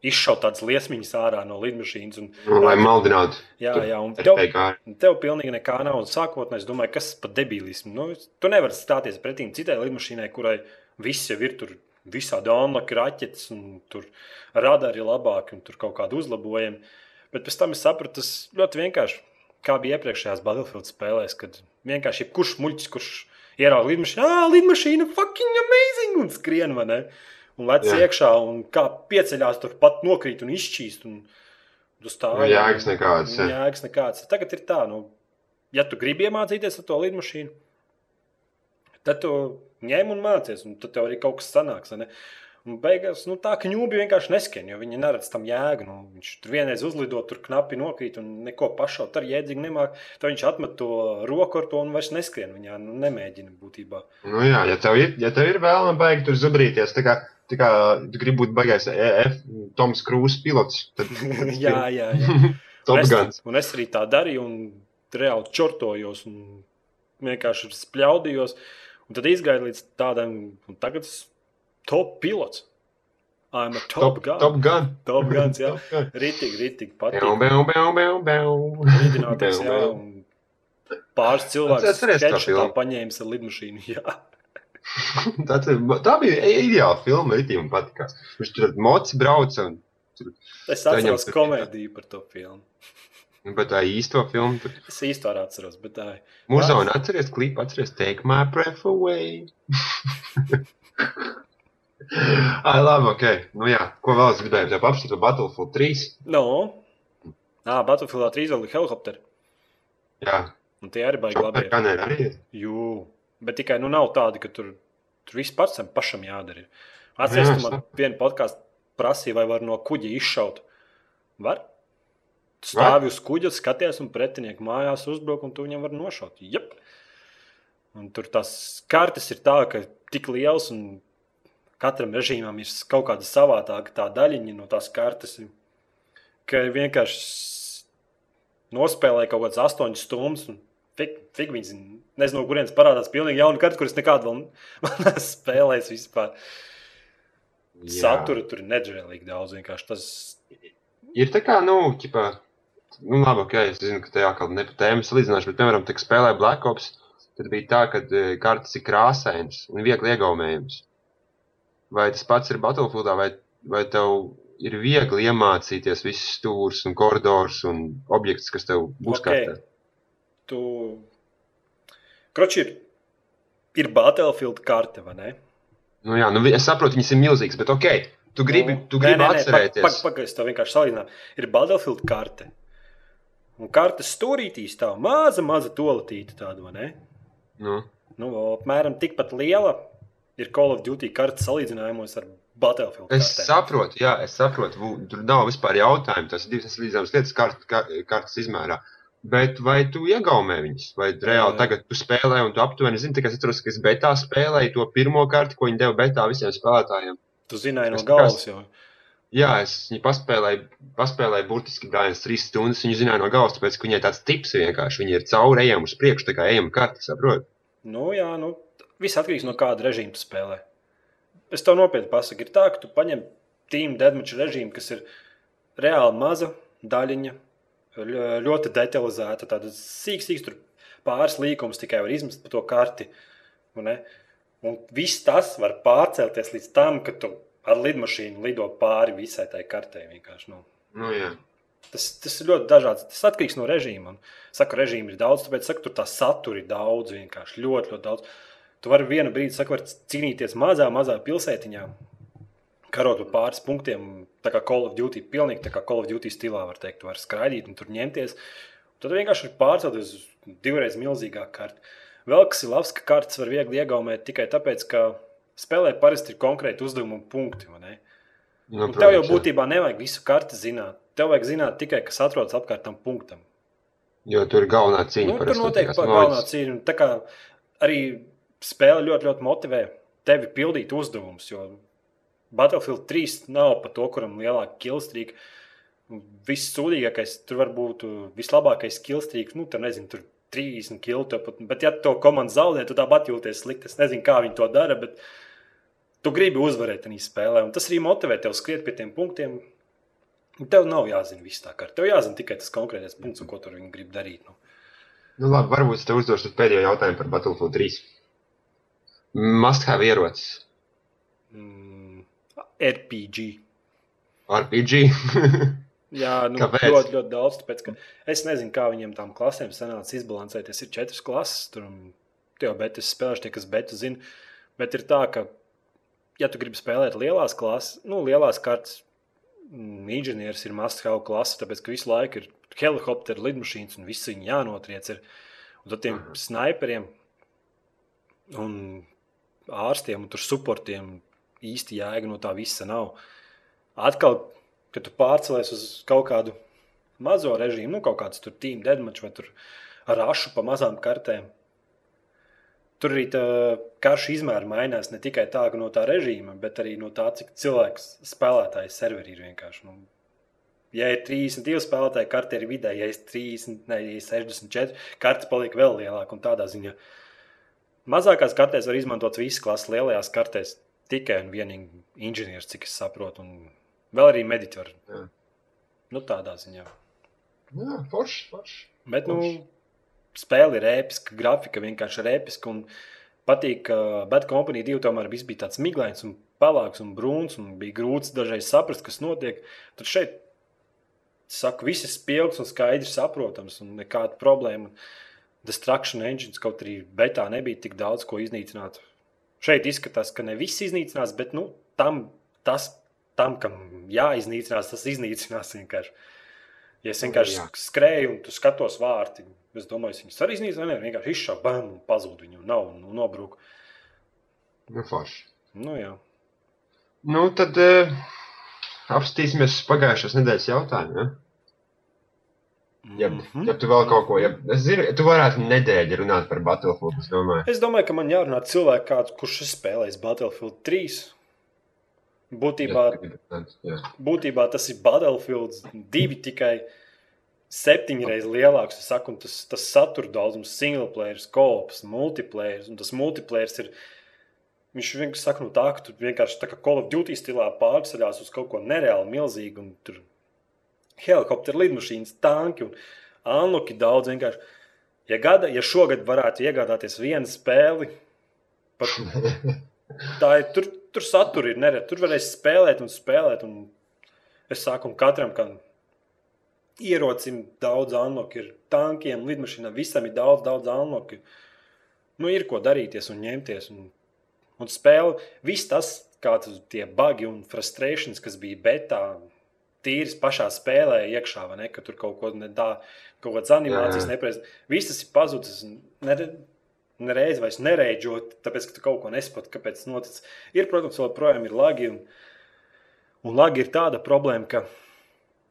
izšaut tādas liesmiņas ārā no lidmašīnas. Un, Nu, lai maldinātu. jā, jā, un tev. Un Tev pilnīgi nekā nav. Un Sākotnēji es domāju, kas par debilismu. Nu, tu nevari stāties pretī citai lidmašīnai, kurai viss jau ir tur visādi onlaki, raķetes, un tur radari labāki, un tur kaut kādi uzlabojumi. Bet pēc tam es sapratu, tas ļoti vienkārši, kā bija iepriekšējās Battlefield spēlēs, kad vienkārši jebkurš muļķis, kurš ierauga lidmašīnu, ah, lidmašīna, fucking amazing, un skrien, vai ne? Un lec Jā. iekšā, un kā pieceļās, tur pat nokrīt un izšķīst. Un, Tu stāvi. Nu, jēgas nekādas, jā. Jēgas nekādas. Tagad ir tā, nu, ja tu gribi iemācīties ar to lidmašīnu, tad tu ņem un mācies, un tad tev arī kaut kas sanāks. Un beigās nu, tā kņūbi vienkārši neskan, jo viņi neredz tam jēgu. Nu, viņš tur vienreiz uzlido, tur knapi nokrīt un neko pašaut ar jēdziņu nemāk. Tad viņš atmet to roku ar to un vairs neskrien. Viņā nu, nemēģina būtībā. Nu jā, ja tev ir, ja tev ir vēlme baigi tur zubrīties, tā kā, tā kā tu gribi būt baigais EF, Toms Krūs pilots, tad [laughs] jā, jā, [laughs] jā. Un es, un es arī tā darīju, un reāli čortojos, un vienkārši spļaudījos. Un tad izgāju līdz tādam, un tagad es top pilots. I'm a top, Top, gun. top Gun. Top guns, jā. [laughs] Ritīgi, ritīgi patīk. bau, bau, bau, bau. Lidināties, jā. Un pāris to skeču tā paņēmis ar lidmašīnu. Jā. [laughs] Tas ir- Tā bija ideāla filma, Ritī man patikās. Viņš tur moci brauca, un, Es Tā viņam atceros tur- komēdiju par to filmu. Un bet tā īsto filmu. Tur... Es īstenībā atceros, bet tā ir. Murzona, atceries klipu, atceries Take My Breath Away. [laughs] Ai, labi, ok. Nu jā, ko vēl es gribēju tev apstāt par Battlefield 3? No. Nā, Battlefieldā 3 vēl ir helikopteri. Jā, Un tie arī baigi labi. Chopper Gunner arī. Jū. Bet tikai nu nav tādi, ka tur, tur viss pats pašam jādara. Atceries, Jā, tu man vienu podkāstu prasīja, vai var no kuģa izšaut. Var? Stāvi uz kuģa, skaties, un pretinieku mājās uzbruk, un tu viņam var nošaut. Jep. Un tur tās kartes ir tā, ka tik liels, un katram režīmam ir kaut kāda savādāka tā daļiņa no tās kartes. Ka vienkārši nospēlēja kaut kādas astoņas stundas. un Fik, fik viņas, nezinu, no kurienes parādās pilnīgi jauna karte, kuras nekādu vēl [laughs] neesmu spēlējis vispār. Jā. Satura tur ir neģēlīgi daudz. Vienkārši tas Ir tā kā, nu, ķipā, nu, labi, ok, es zinu, ka tajā kaut kāda ne pa tēmu salīdzināšu, bet, piemēram, tā spēlē Black Ops, tad bija tā, ka eh, kartes ir krāsainas un viegli iegaumējams. Vai tas pats ir Battlefieldā, vai, vai tev ir viegli iemācīties visus stūrus un koridors un objektus, kas tev būs Ok. kartē? tu. Kroči ir, ir Battlefield karte, vai ne? Nu, jā, nu, es saprotu, viņas ir milzīgas, bet ok, tu gribi, tu gribi Nu, nē, nē, atcerēties. Pagaidzi, pag, pag, to vienkārši salīdzinām. Ir Battlefield karte. Un kartes stūrītī stāv maza, maza tolatīta tāda, vai ne? Nu, Nu, apmēram tikpat liela ir Call of Duty kartes salīdzinājumos ar Battlefield. Es kartēm. saprotu, jā, es saprotu. Tur nav vispār jautājumu. Tas ir divas līdzīgas lietas, kart, ka- kartes izmērā. Bet vai tu iegaumē viņus? Vai reāli Jā. tagad tu spēlē un tu aptuveni zini, tikai es atceros, ka es betā spēlēju to pirmo karti, ko viņi deva betā visiem spēlētājiem. Tu zināji no galvas jau. Jā, es viņu paspēlēju, paspēlēju burtiski brāļus trīs stundas. Viņu zināju no galvas, tāpēc, ka viņai tāds tips vienkārši. Viņi ir cauri ejam uz priekšu, tā kā ejam karti, saprot? Nu, jā, nu, viss atkarīgs no kāda režīma tu spēlē. Es tev nopietni pasaku, ir tā, ka tu paņem tīmu deadmatch režīmu, kas ir reāli maza daļiņa, ļo- ļoti detalizēta, tāda sīks, sīks, tur pāris līkums tikai var izmest pa to karti. ne? Un viss tas var pārcelties līdz tam, ka tu ar lidmašīnu lido pāri visai tai vienkārši, Nu. Nu, jā. Tas, tas ir ļoti dažāds. Tas atkarīgs no režīma. Un, saku, režīmu ir daudz, tāpēc saku, tur tā satura ir daudz. Vienkārši ļoti, ļoti daudz. Tu vari vienu brīdi saku, var cīnīties mazā, mazā pilsētiņā, karot pa pāris punktiem. Tā kā Call of Duty, pilnīgi tā kā Call of Duty stilā var teikt, tu vari skraidīt un tur ņemties. Tad vienkārši ir pārcelties uz divreiz milzīgāku karti. Vēl kas ir labs, ka kartes var viegli iegaumēt tikai tāpēc, ka spēlē parasti ir konkrēti uzdevumi un punkti. Nu, Un tev jau protams, jā. būtībā nevajag visu karti zināt. Tev vajag zināt tikai, kas atrodas apkārt tam punktam. Jo tur ir galvenā cīņa. Nu, tur notiekās. pa- Nu, galvenā cīņa. Tā kā arī spēle ļoti, ļoti motivē tevi pildīt uzdevumus. Jo Battlefield 3 nav pa to, kuram ir lielāka kilstrīga. Viss sūdīgākais, tur var būt uh, vislabākais kilstrīgs. Nu, tur nezinu, tur 30 km. Bet, ja to komandu zaudē, tad tāpat jūties slikti. Es nezinu, kā viņi to dara. Bet tu gribi uzvarēt tajā spēlē. Un tas arī motivē tevi skriet pie tiem punktiem. Un Tev nav jāzina viss tā kā. Tev jāzina tikai tas konkrētais punkts, un ko tur viņi grib darīt. Nu. Nu, labi, varbūt es tev uzdošu pēdējo jautājumu par Battlefield 3. Must have ierocis. Mm, RPG. RPG. [laughs] Jā, nu, Kāpēc? ļoti, ļoti daudz. Tāpēc, es nezinu, kā viņiem tām klasēm sanāca izbalansēties. Ir četras klases, tur jau betas spēlējuši, tie, kas betas zina. Bet ir tā, ka, ja tu gribi spēlēt lielās klases, nu, lielās kartes, mm, inženieris ir must-have klase, tāpēc, ka visu laiku ir helikopteri, lidmašīnas un viss viņi jānotriec. Ir. Un tad tiem sniperiem un ārstiem un tur supportiem īsti jēga no tā visa nav. Atkal, kad tu pārcēlies uz kaut kādu mazo režīmu, nu, kaut kāds tur tīm deadmatch vai tur rašu pa mazām kartēm. Tur arī tā karšu izmēra mainās ne tikai tā, no tā režīma, bet arī no tā, cik cilvēks spēlētājs serverī ir vienkārši. Nu, ja ir 32 spēlētāji, karte ir vidēji, ja ir 30, ne, ja ir 64, karte paliek vēl lielāka un tādā ziņā. Mazākās kartēs var izmantot visas klases, lielajās kartēs tikai un vienīgi inženieris, cik es saprotu, un vēl arī mediķi. Nu, tādā ziņā. Jā, forši, forši. Bet, nu, spēle ir episka, grafika vienkārši ir episka. Patīk, ka Bad Company 2 tomēr viss bija tāds miglains un pelēks un brūns, un bija grūti dažreiz saprast, kas notiek. Tad šeit, saku, viss ir spilgts un skaidrs saprotams, un nekāda problēma. Destruction engines kaut arī betā nebija tik daudz ko iznīcināt. Šeit izskatās, ka ne viss iznīcinās, bet nu, tam, tas, tam, kam jāiznīcinās, tas iznīcinās vienkārši. Ja es vienkārši Jā. skrēju un skatos vārti, es domāju, viņas arī iznīcina. Nē, vienkārši izšāva bam un pazuda. Viņu nav un nu, nobruka. Nu, forši. Nu, jā. Nu, tad uh, apstīsimies pagājušās nedēļas jautājumu. Ja? Ja, mm -hmm. ja tu vēl kaut ko, ja es zinu, tu varētu nedēļu runāt par Battlefield. Es domāju, es domāju ka man jārunā ar cilvēku, kāds, kurš ir spēlējis Battlefield 3. Būtībā, jā, jā. būtībā tas ir Battlefield 2 tikai septiņas reizes lielāks. Saku, tas, tas satura daudzums, single player, kops, multiplayer. Un tas multiplayer ir. Viņš vienkārši saka, nu tā, ka tu vienkārši tā kā Call of Duty stilā pārceļās uz kaut ko nereāli milzīgu. Un tur helikopteru lidmašīnas, tanki un anloki daudz vienkārši. Ja, gada, ja šogad varētu iegādāties vienu spēli, pat, [laughs] tā ir tur Tur satura ir nereti. Tur varēs spēlēt un spēlēt. Un es saku, un katram, kam ierocim daudz anloku, ir tankiem, lidmašīnām, visam ir daudz, daudz anloku. Nu, ir ko darīties un ņemties. Un, un spēle, viss tas, kāds tie bagi un frustrēšanas, kas bija betā, tīras pašā spēlē iekšā, vai ne? Ka tur kaut ko nedā, kaut kādas animācijas nepareizas. Viss tas ir pazudis. Ne, nereiz vairs nereidžot, tāpēc, ka tu kaut ko nesaproti, kāpēc tas noticis. Ir, protams, joprojām ir lagi. Un, un lagi ir tāda problēma, ka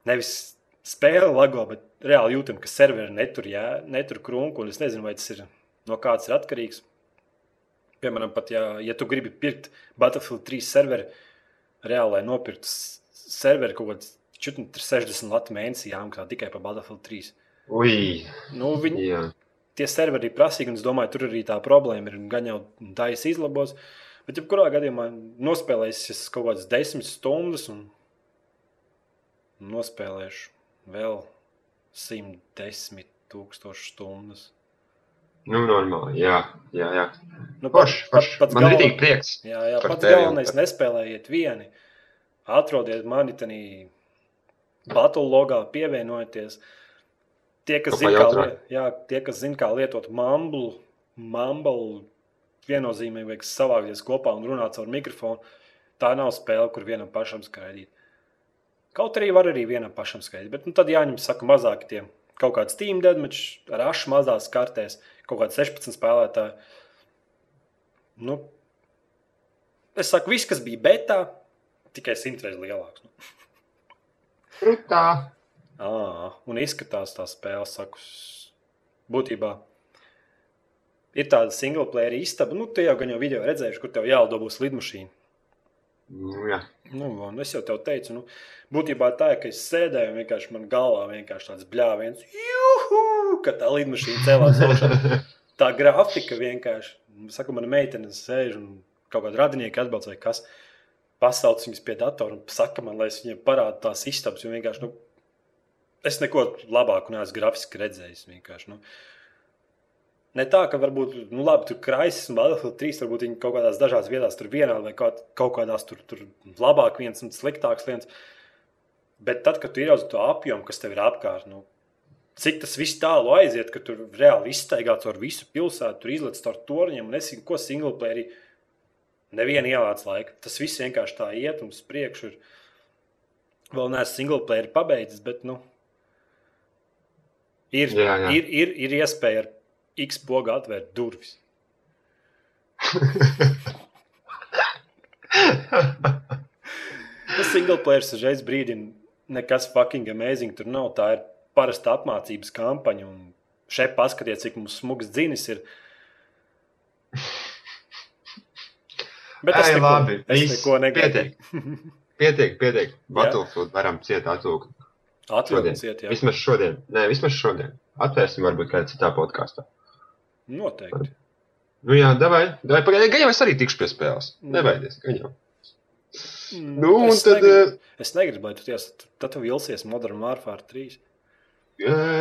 nevis spēle lago, bet reāli jūtam, ka serveri netur, jā, netur krunku. Es nezinu, vai tas ir no kāds ir atkarīgs. Piemēram, pat ja, ja tu gribi pirkt Battlefield 3 serveri, reāli, lai nopirktu serveri kaut kāds 60 lati mēnesī jāmaksā tikai par Battlefield 3. Ui, nu, viņi, jā tie serveri ir prasīgi, un es domāju, tur arī tā problēma ir. Gan jau es izlabos, bet jebkurā gadījumā nospēlēšu kaut kādas desmit stundas un nospēlēšu vēl 110 tūkstošu stundas. Nu, normāli, jā, jā. jā. Nu, paš, paš. Pat, pats Man galven... ir prieks. Jā, jā pats tevi, galvenais par... nespēlējiet vieni. Atrodiet mani tenī battle logā, pievienojieties. Tie, kas zina, kā, jā, tie, kas zin, kā lietot mumble, mumble viennozīmīgi vajag savākties kopā un runāt caur mikrofonu. Tā nav spēle, kur vienam pašam skaidīt. Kaut arī var arī vienam pašam skaidīt, bet nu, tad jāņem saka, mazāk tie kaut kāds team deadmatch ar ašu mazās kartēs, kaut kāds 16 spēlētāji. Nu, es saku, viss, kas bija betā, tikai simt reizes lielāks. Nu. Tā. À, un izskatās tā spēle, saku, būtībā. Ir tāda single player istaba, nu, te jau gan jau video redzējuši, kur tev jāldabūs lidmašīna. Nu, jā. Nu, un es jau tev teicu, nu, būtībā tā ir, ka es sēdēju un vienkārši man galvā vienkārši tāds bļāviens, juhu, ka tā lidmašīna celās augšā. [laughs] Tā grafika vienkārši, saka, mana meitene sēž un kaut kāda radinieki atbalsta vai kas, pasauc viņas pie datora un saka man, lai es viņiem parādu tās istabas, jo vienkārši, nu, es neko labāku neesmu grafiski redzējis. Nu. Ne tā, ka varbūt, nu, labi, tur krāsas un Battlefield 3, varbūt viņi kaut kādās dažās vietās tur vienādi vai kaut, kaut kādās tur, tur labāk viens un sliktāks viens. Bet tad, kad tu ieraugi to apjomu, kas tev ir apkārt, nu, cik tas viss tālu aiziet, ka tur reāli izstaigā caur visu pilsētu, tur izlaiž caur torņiem un es zinu, ko single player nevienu ielāc laika. Tas viss vienkārši tā iet un uz priekšu. Vēl neesmu single player pabeidzis, bet, nu, Ir, jā, jā. ir, ir, ir iespēja ar X pogu atvērt durvis. [laughs] Tas single player uzreiz brīdina, nekas fucking amazing tur nav. Tā ir parasta apmācības kampaņa. Un šeit paskatieties, cik mums smags dzinis ir. Bet Ai, neko, labi, es neko negaidu. [laughs] pietiek. Pietiek, pietiek. Battlefield varam ciet atūkt. Atvilkums iet, jā. Vismaz šodien. Nē, vismaz šodien. Atvērsim varbūt kādā citā podkāstā. Noteikti. Nu jā, davai. davai pagaidi, gan jau es arī tikšu pie spēles. Mm. Nevajadies, gan jau. Mm, Nu, un es tad... negribu- eh, Es negribu, lai tu ties, tad tu vilsies Modern Warfare 3.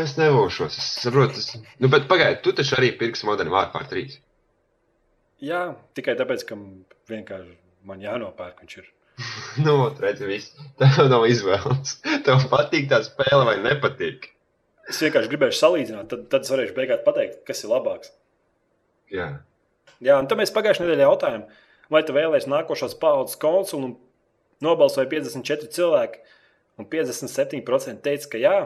Es nevošos, es saprotu. Es... Nu, bet pagaidi, tu taču arī pirksi Modern Warfare 3. Jā, tikai tāpēc, ka vienkārši man jānopērk viņš ir. [laughs] Nu, redzi, viss. [laughs] Tev nav izvēles. Tev patīk tā spēle vai nepatīk. Es vienkārši gribēju salīdzināt, tad, tad es varēšu beigās pateikt, kas ir labāks. Jā. Jā, un tad mēs pagājušajā nedēļā jautājām, vai tu vēlēsies nākošās paudzes konsoli, un nobalsoja 54 cilvēki, un 57% teica, ka jā,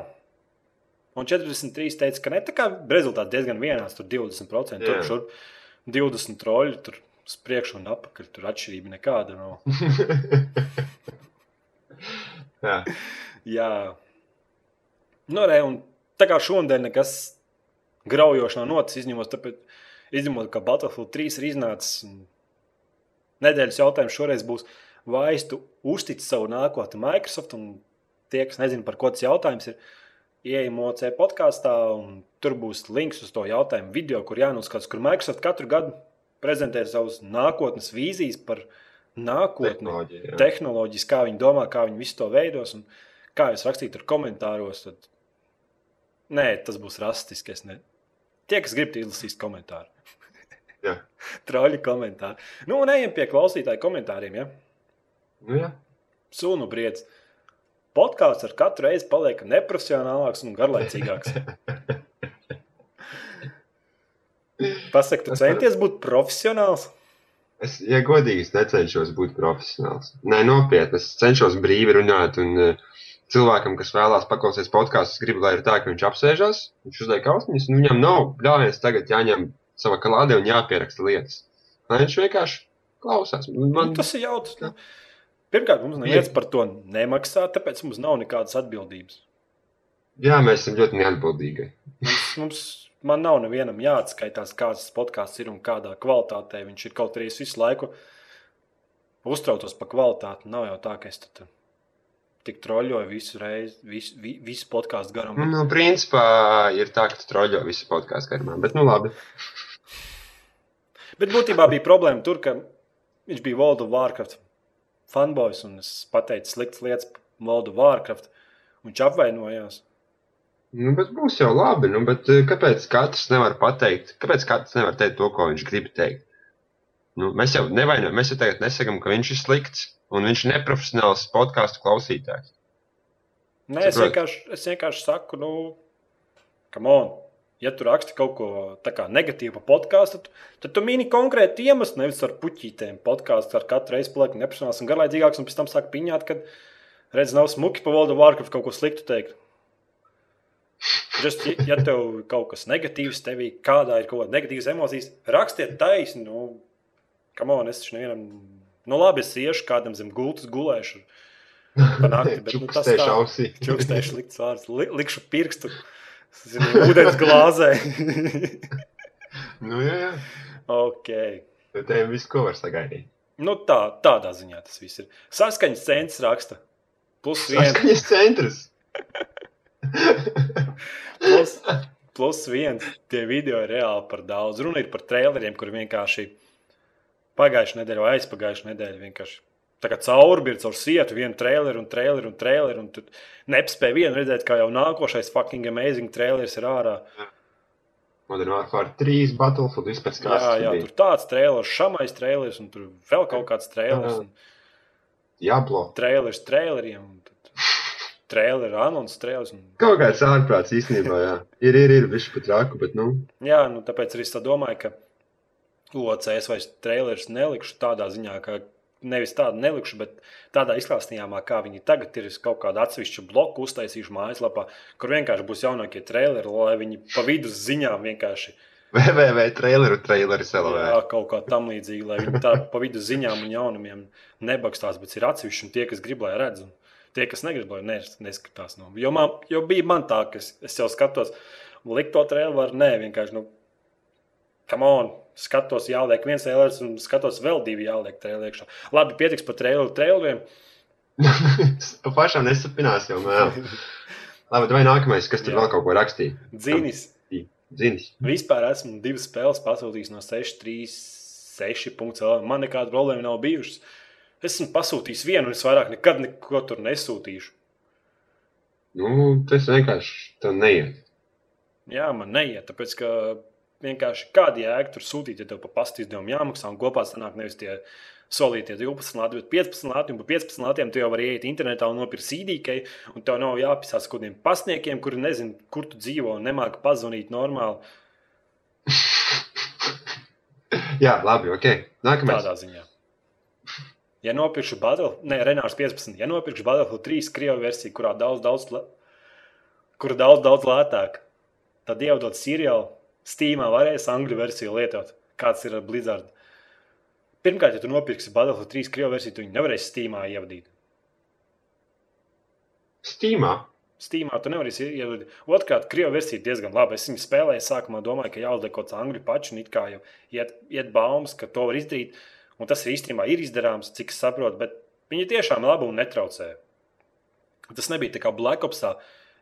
un 43% teica, ka ne. Tā kā rezultāts diezgan vienāds, tur 20%, tur Jā. šur 20 troļi, tur uz priekšu un apakaļ, tur atšķirība nekāda nav. [laughs] Jā. Jā, nu, re, un tā kā šodien nekas graujošs nav noticis, izņemot, tāpēc, izņemot, ka Battlefield 3 ir iznācis. Nedēļas jautājums šoreiz būs, vai es tu uztici savu nākotni Microsoft, un tie, kas nezina, par ko tas jautājums ir, ieejam OC podkāstā, un tur būs links uz to jautājumu video, kur jānoskatās, kur Microsoft katru gadu prezentē savus nākotnes vīzijas par nākotni Tehnoloģija. jā. tehnoloģijas, kā viņi domā, kā viņi visu to veidos. Un kā jūs rakstītu ar komentāros, tad nē, tas būs rasistiski. es Ne... Tie, kas grib, izlasīs komentāru. [laughs] Jā. Troļi komentāri. Nu, un ejam pie klausītāju komentāriem. Ja? Nu, jā. Sunu briedz. Podkāsts ar katru reizi paliek neprofesionālāks un garlaicīgāks. [laughs] Pasaki, tu centies būt profesionāls? Es, ja godīgi, es necenšos būt profesionāls. Nē, nopietni. Es cenšos brīvi runāt. Un, uh, cilvēkam, kas vēlās paklausīties podkāstu, es gribu, lai ir tā, ka viņš apsēžas, viņš uzliek austiņas, un viņam nav bļāviens tagad jāņem sava klāde un jāpieraksta lietas. Lai viņš vienkārši klausās. Man, Man... Tas ir jautrs. Nu. Pirmkārt, mums neviens par to nemaksā, tāpēc mums nav nekādas atbildības. jā, mēs esam ļoti neatbildīgi. Mums, mums, man nav nevienam jāatskaitās, kāds podkāsts ir un kādā kvalitātē viņš ir. Kaut arī es visu laiku uztraucos par kvalitāti. Nav jau tā, ka es tur tik troļļoju visu reizi, visu, vi- visu podkāstu garumā. Nu, nu, principā ir tā, ka tu troļļo visu podkāstu garumā. Bet, nu, labi. Bet būtībā bija problēma tur, ka viņš bija World of Warcraft fanboys un es pateicu sliktas lietas par World of Warcraft. un Viņš apvainojās. Nu, bet būs jau labi. Nu, bet, eh, kāpēc katrs nevar pateikt? Kāpēc katrs nevar teikt to, ko viņš grib teikt? Nu, mēs jau nevainojam, mēs jau tagad nesakām, ka viņš ir slikts un viņš ir neprofesionāls podkāstu klausītājs. Nē, es vienkārši, es vienkārši saku, nu, come on. Ja tu raksti kaut ko negatīvu par podkāstu, tad, tad tu mini konkrēti iemeslu, nevis ar puķītēm. Podkāsts ar katru reizi paliek neprofesionāls un garlaicīgāks, un pēc tam sāk piņāt, ka redz, nav smuki pa World of Warcraft kaut ko sliktu teikt. Just, ja- tev kaut kas negatīvs, tevī kādā ir kaut kāda negatīvas emocijas, rakstiet taisni. Nu, kam on, es taču nevienam, nu labi, es iešu kādam zem gultas gulēšu. Pa [laughs] nakti, bet nu, tas tā. ausī. [laughs] Čukstēšu likts vārds, li, likšu pirkstu [laughs] zinu, ūdens glāzē. Nu, jā, jā. ok. Bet te viss, ko var sagaidīt. Nu, tā, tādā ziņā tas viss ir. Saskaņas centrs raksta. Plus viens. Saskaņas centrs. plus, plus viens. Tie video ir reāli par daudz. Runa ir par traileriem, kur vienkārši pagājušā nedēļa vai aizpagājušā nedēļa vienkārši. Tā kā caurbīrs caur sietu, vienu traileru un traileru un traileru. Un tu nespēji vienu redzēt, kā jau nākošais fucking amazing trailers ir ārā. Modern Warfare 3, Battlefield, vispār Jā, jā, tur tāds trailers, šamais trailers, un tur vēl kaut kāds trailers. Un Jāblo. trailers traileriem. [laughs] Traileru anonsu trailers. Un... Kaut kāds ārprāts īstenībā, jā. Ir, ir, ir, viņš pat rāku, bet, nu, Jā, nu, tāpēc arī es tā domāju, ka OCS vairs trailerus nelikšu tādā ziņā, ka nevis tādu nelikšu, bet tādā izklāstījumā, kā viņi tagad ir. Es kaut kādu atsevišķu bloku uztaisīšu mājaslapā, kur vienkārši būs jaunākie traileri, lai viņi pa vidus ziņām vienkārši www traileru traileris Jā, LV. kaut kā tam līdzīga, lai viņi tā pa vidu ziņām un jaunumiem nebakstās, bet ir atsevišķi un tie, kas grib, lai redz. Un tie, kas negrib, lai nes- neskatās. No. Jo, man, jo bija man tā, ka es, es jau skatos, likt to traileru, var nē, vienkārši, nu, come on, skatos, jāliek viens trailers un skatos vēl divi jāliek traileri iekšā. Labi, pietiks par traileru traileriem. [laughs] Pašām nesapinās jau mēl. Labi, vai nākamais, kas tur Jā. vēl kaut ko rakstīja? Dzīnis. Zinis. Vispār esmu divas spēles pasūtījis no 6, 3, 6 punktiem. Man nekāda problēma nav bijušas. Esmu pasūtījis vienu, un es vairāk nekad neko tur nesūtīšu. Nu, tas vienkārši tā neiet. Jā, man neiet, tāpēc ka vienkārši kāda jēga tur sūtīt, ja tev pa pastu izdevumu jāmaksā, un kopā sanāk nevis tie solītie 12 lati, bet 15 lati, un pa 15 latiem tu jau vari iet internetā un nopirkt CD-kai, un tev nav jāpisās kādiem pasniekiem, kuri nezina, kur tu dzīvo, un nemāki pazvanīt normāli [laughs] Jā, labi, ok. Nākamais. tādā ziņā. Ja nopirkšu Battlefield, ne, Renārs 15, ja nopirkšu Battlefield 3 krievu versiju, kurā daudz, daudz, kura daudz, daudz lētāk, tad ievadot seriālu, Steamā varēs angļu versiju lietot, kāds ir ar Blizzard. Pirmkārt, ja tu nopirksi Battlefield 3 krievu versiju, tu viņu nevarēsi Steamā ievadīt. Steamā. Steamā tu nevarēsi ievadīt. Otrkārt, krievu versija diezgan labi. Es viņu spēlēju, sākumā domāju, ka jāuzliek kaut kāds angļu pačs, un it kā jau iet, iet baumas, ka to var izdarīt. Un tas īstenībā ir izdarāms, cik es saprotu, bet viņi tiešām labi un netraucē. Tas nebija tā kā Black Opsā.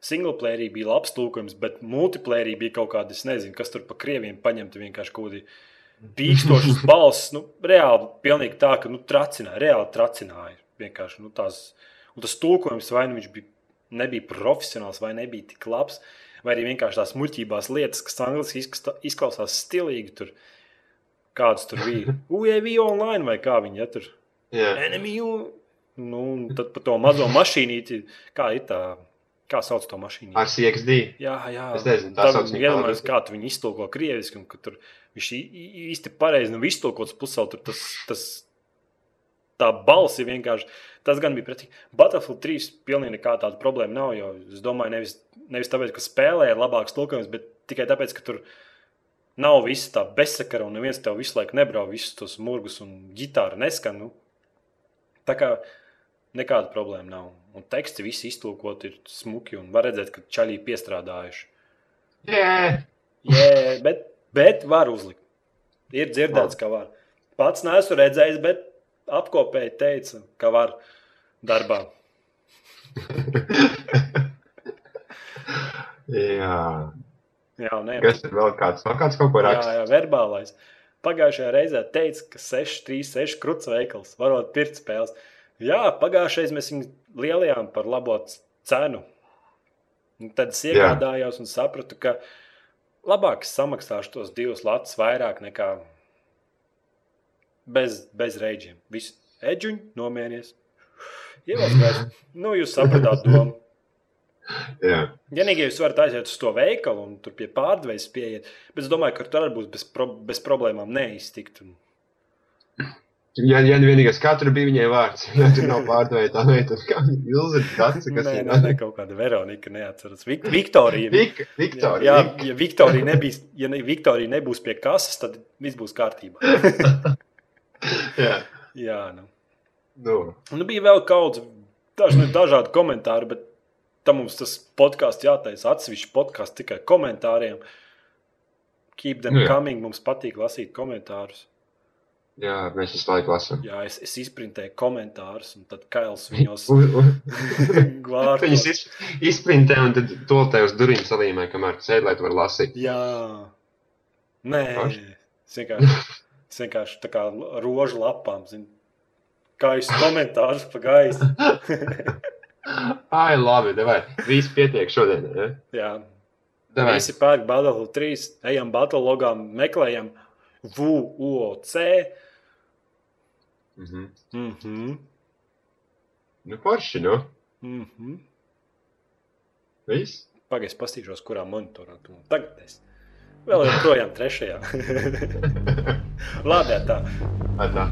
Singleplayerī bija labs tūkojums, bet multiplayerī bija kaut kāda, es nezinu, kas tur pa krieviem paņemta vienkārši kaut kādi pīkstošas [laughs] balss. Nu, reāli, pilnīgi tā, ka nu, tracināja, reāli tracināja. Vienkārši, nu, tās, un tas tūkojums vai nu viņš bija, nebija profesionāls, vai nebija tik labs, vai arī vienkārši tās muļķībās lietas, kas angliski izklausās stilīgi. Tur, kāds tur bija? [laughs] UAV online vai kā viņi ja, tur? Jā. Enemy, nu, tad par to mazo mašīnīti, kā ir tā, kā sauc to mašīnu? Ar CXD. Jā, jā. Es nezinu, tā sauc kādreiz. kā tu viņu iztulko krieviski, un ka tur viņš īsti pareizi nav iztulkots pusē, tur tas, tas, tā balss ir vienkārši, tas gan bija pretī. Battlefield 3 pilnīgi nekā tāda problēma nav, jo es domāju, nevis, nevis tāpēc, ka spēlē ir labāks tulkojums, bet tikai tāpēc, ka tur nav viss tā bezsakara, un neviens tev visu laiku nebrauc visus tos murgus, un ģitāra neskan. Nu. Tā kā nekāda problēma nav. Un teksti visi iztulkot ir smuki, un var redzēt, ka čaļi piestrādājuši. Jā. Jā, bet, bet var uzlikt. Ir dzirdēts, ka var. Pats neesmu redzējis, bet apkopēji teica, ka var darbā. [laughs] Jā. Jā, nē, Kas ir vēl kāds? Vēl kāds kaut ko jā, raksta? jā verbālais. Pagājušajā reizē teica, ka 6, 3, 6 krūts veikals varot pirkt spēles. Jā, pagājušajā mēs viņu lielajām par labo cenu. Un tad es iegādājos un sapratu, ka labāk samaksāšu tos divus latus vairāk nekā bez, bez reģiem. Viss eģuņi nomierinies. Ievēlēties, nu, jūs sapratāt domu. Jā. Vienīgi, ja jūs varat aiziet uz to veikalu un tur pie pārdevējas pieiet, bet es domāju, ka tur arī būs bez, pro, bez problēmām neiztikt. Un, Ja, ja nu vienīgais, tur bija viņai vārds, [laughs] ja tur nav pārdevēja tā meita, kā Ilze Dace, nē, kas ir. nē, nē, kaut kāda Veronika neatceras. Vik, Viktorija. Vik, Viktorija. Jā, ja Viktorija, nebīs, ja ne, Viktorija nebūs pie kases, tad viss būs kārtībā. [laughs] Jā. Jā, nu. Nu, Nu, bija vēl kaut kādi dažādi komentāri, bet tam mums tas podkāsts jātaisa atsevišķi podkāsts tikai komentāriem. Keep them Nu coming, mums patīk lasīt komentārus. Jā, mēs visu laiku lasām. Jā, es, es izprintēju komentārus, un tad Kails [laughs] viņos [laughs] Viņus glābs. iz, izprintē un tad to te uz durvīm salīmē, kamēr tu sēdi, lai tu varētu lasīt. Jā, nē, es vienkārši, es vienkārši tā kā rožu lapām, zinu, kā jūs komentārus pa gaisu. [laughs] Ai, labi, devai. Viss pietiek šodien, ja? Jā, Devai. visi pērk Battlefield 3, ejam Battlelogā, meklējam VUOC. Mhm. Mhm, Nu, forši, nu. mhm. Viss. Pagaidzi, pastīšos, kurā monitorā tu tagad esi. Vēl joprojām trešajā. [laughs] Labi, tā. Tā.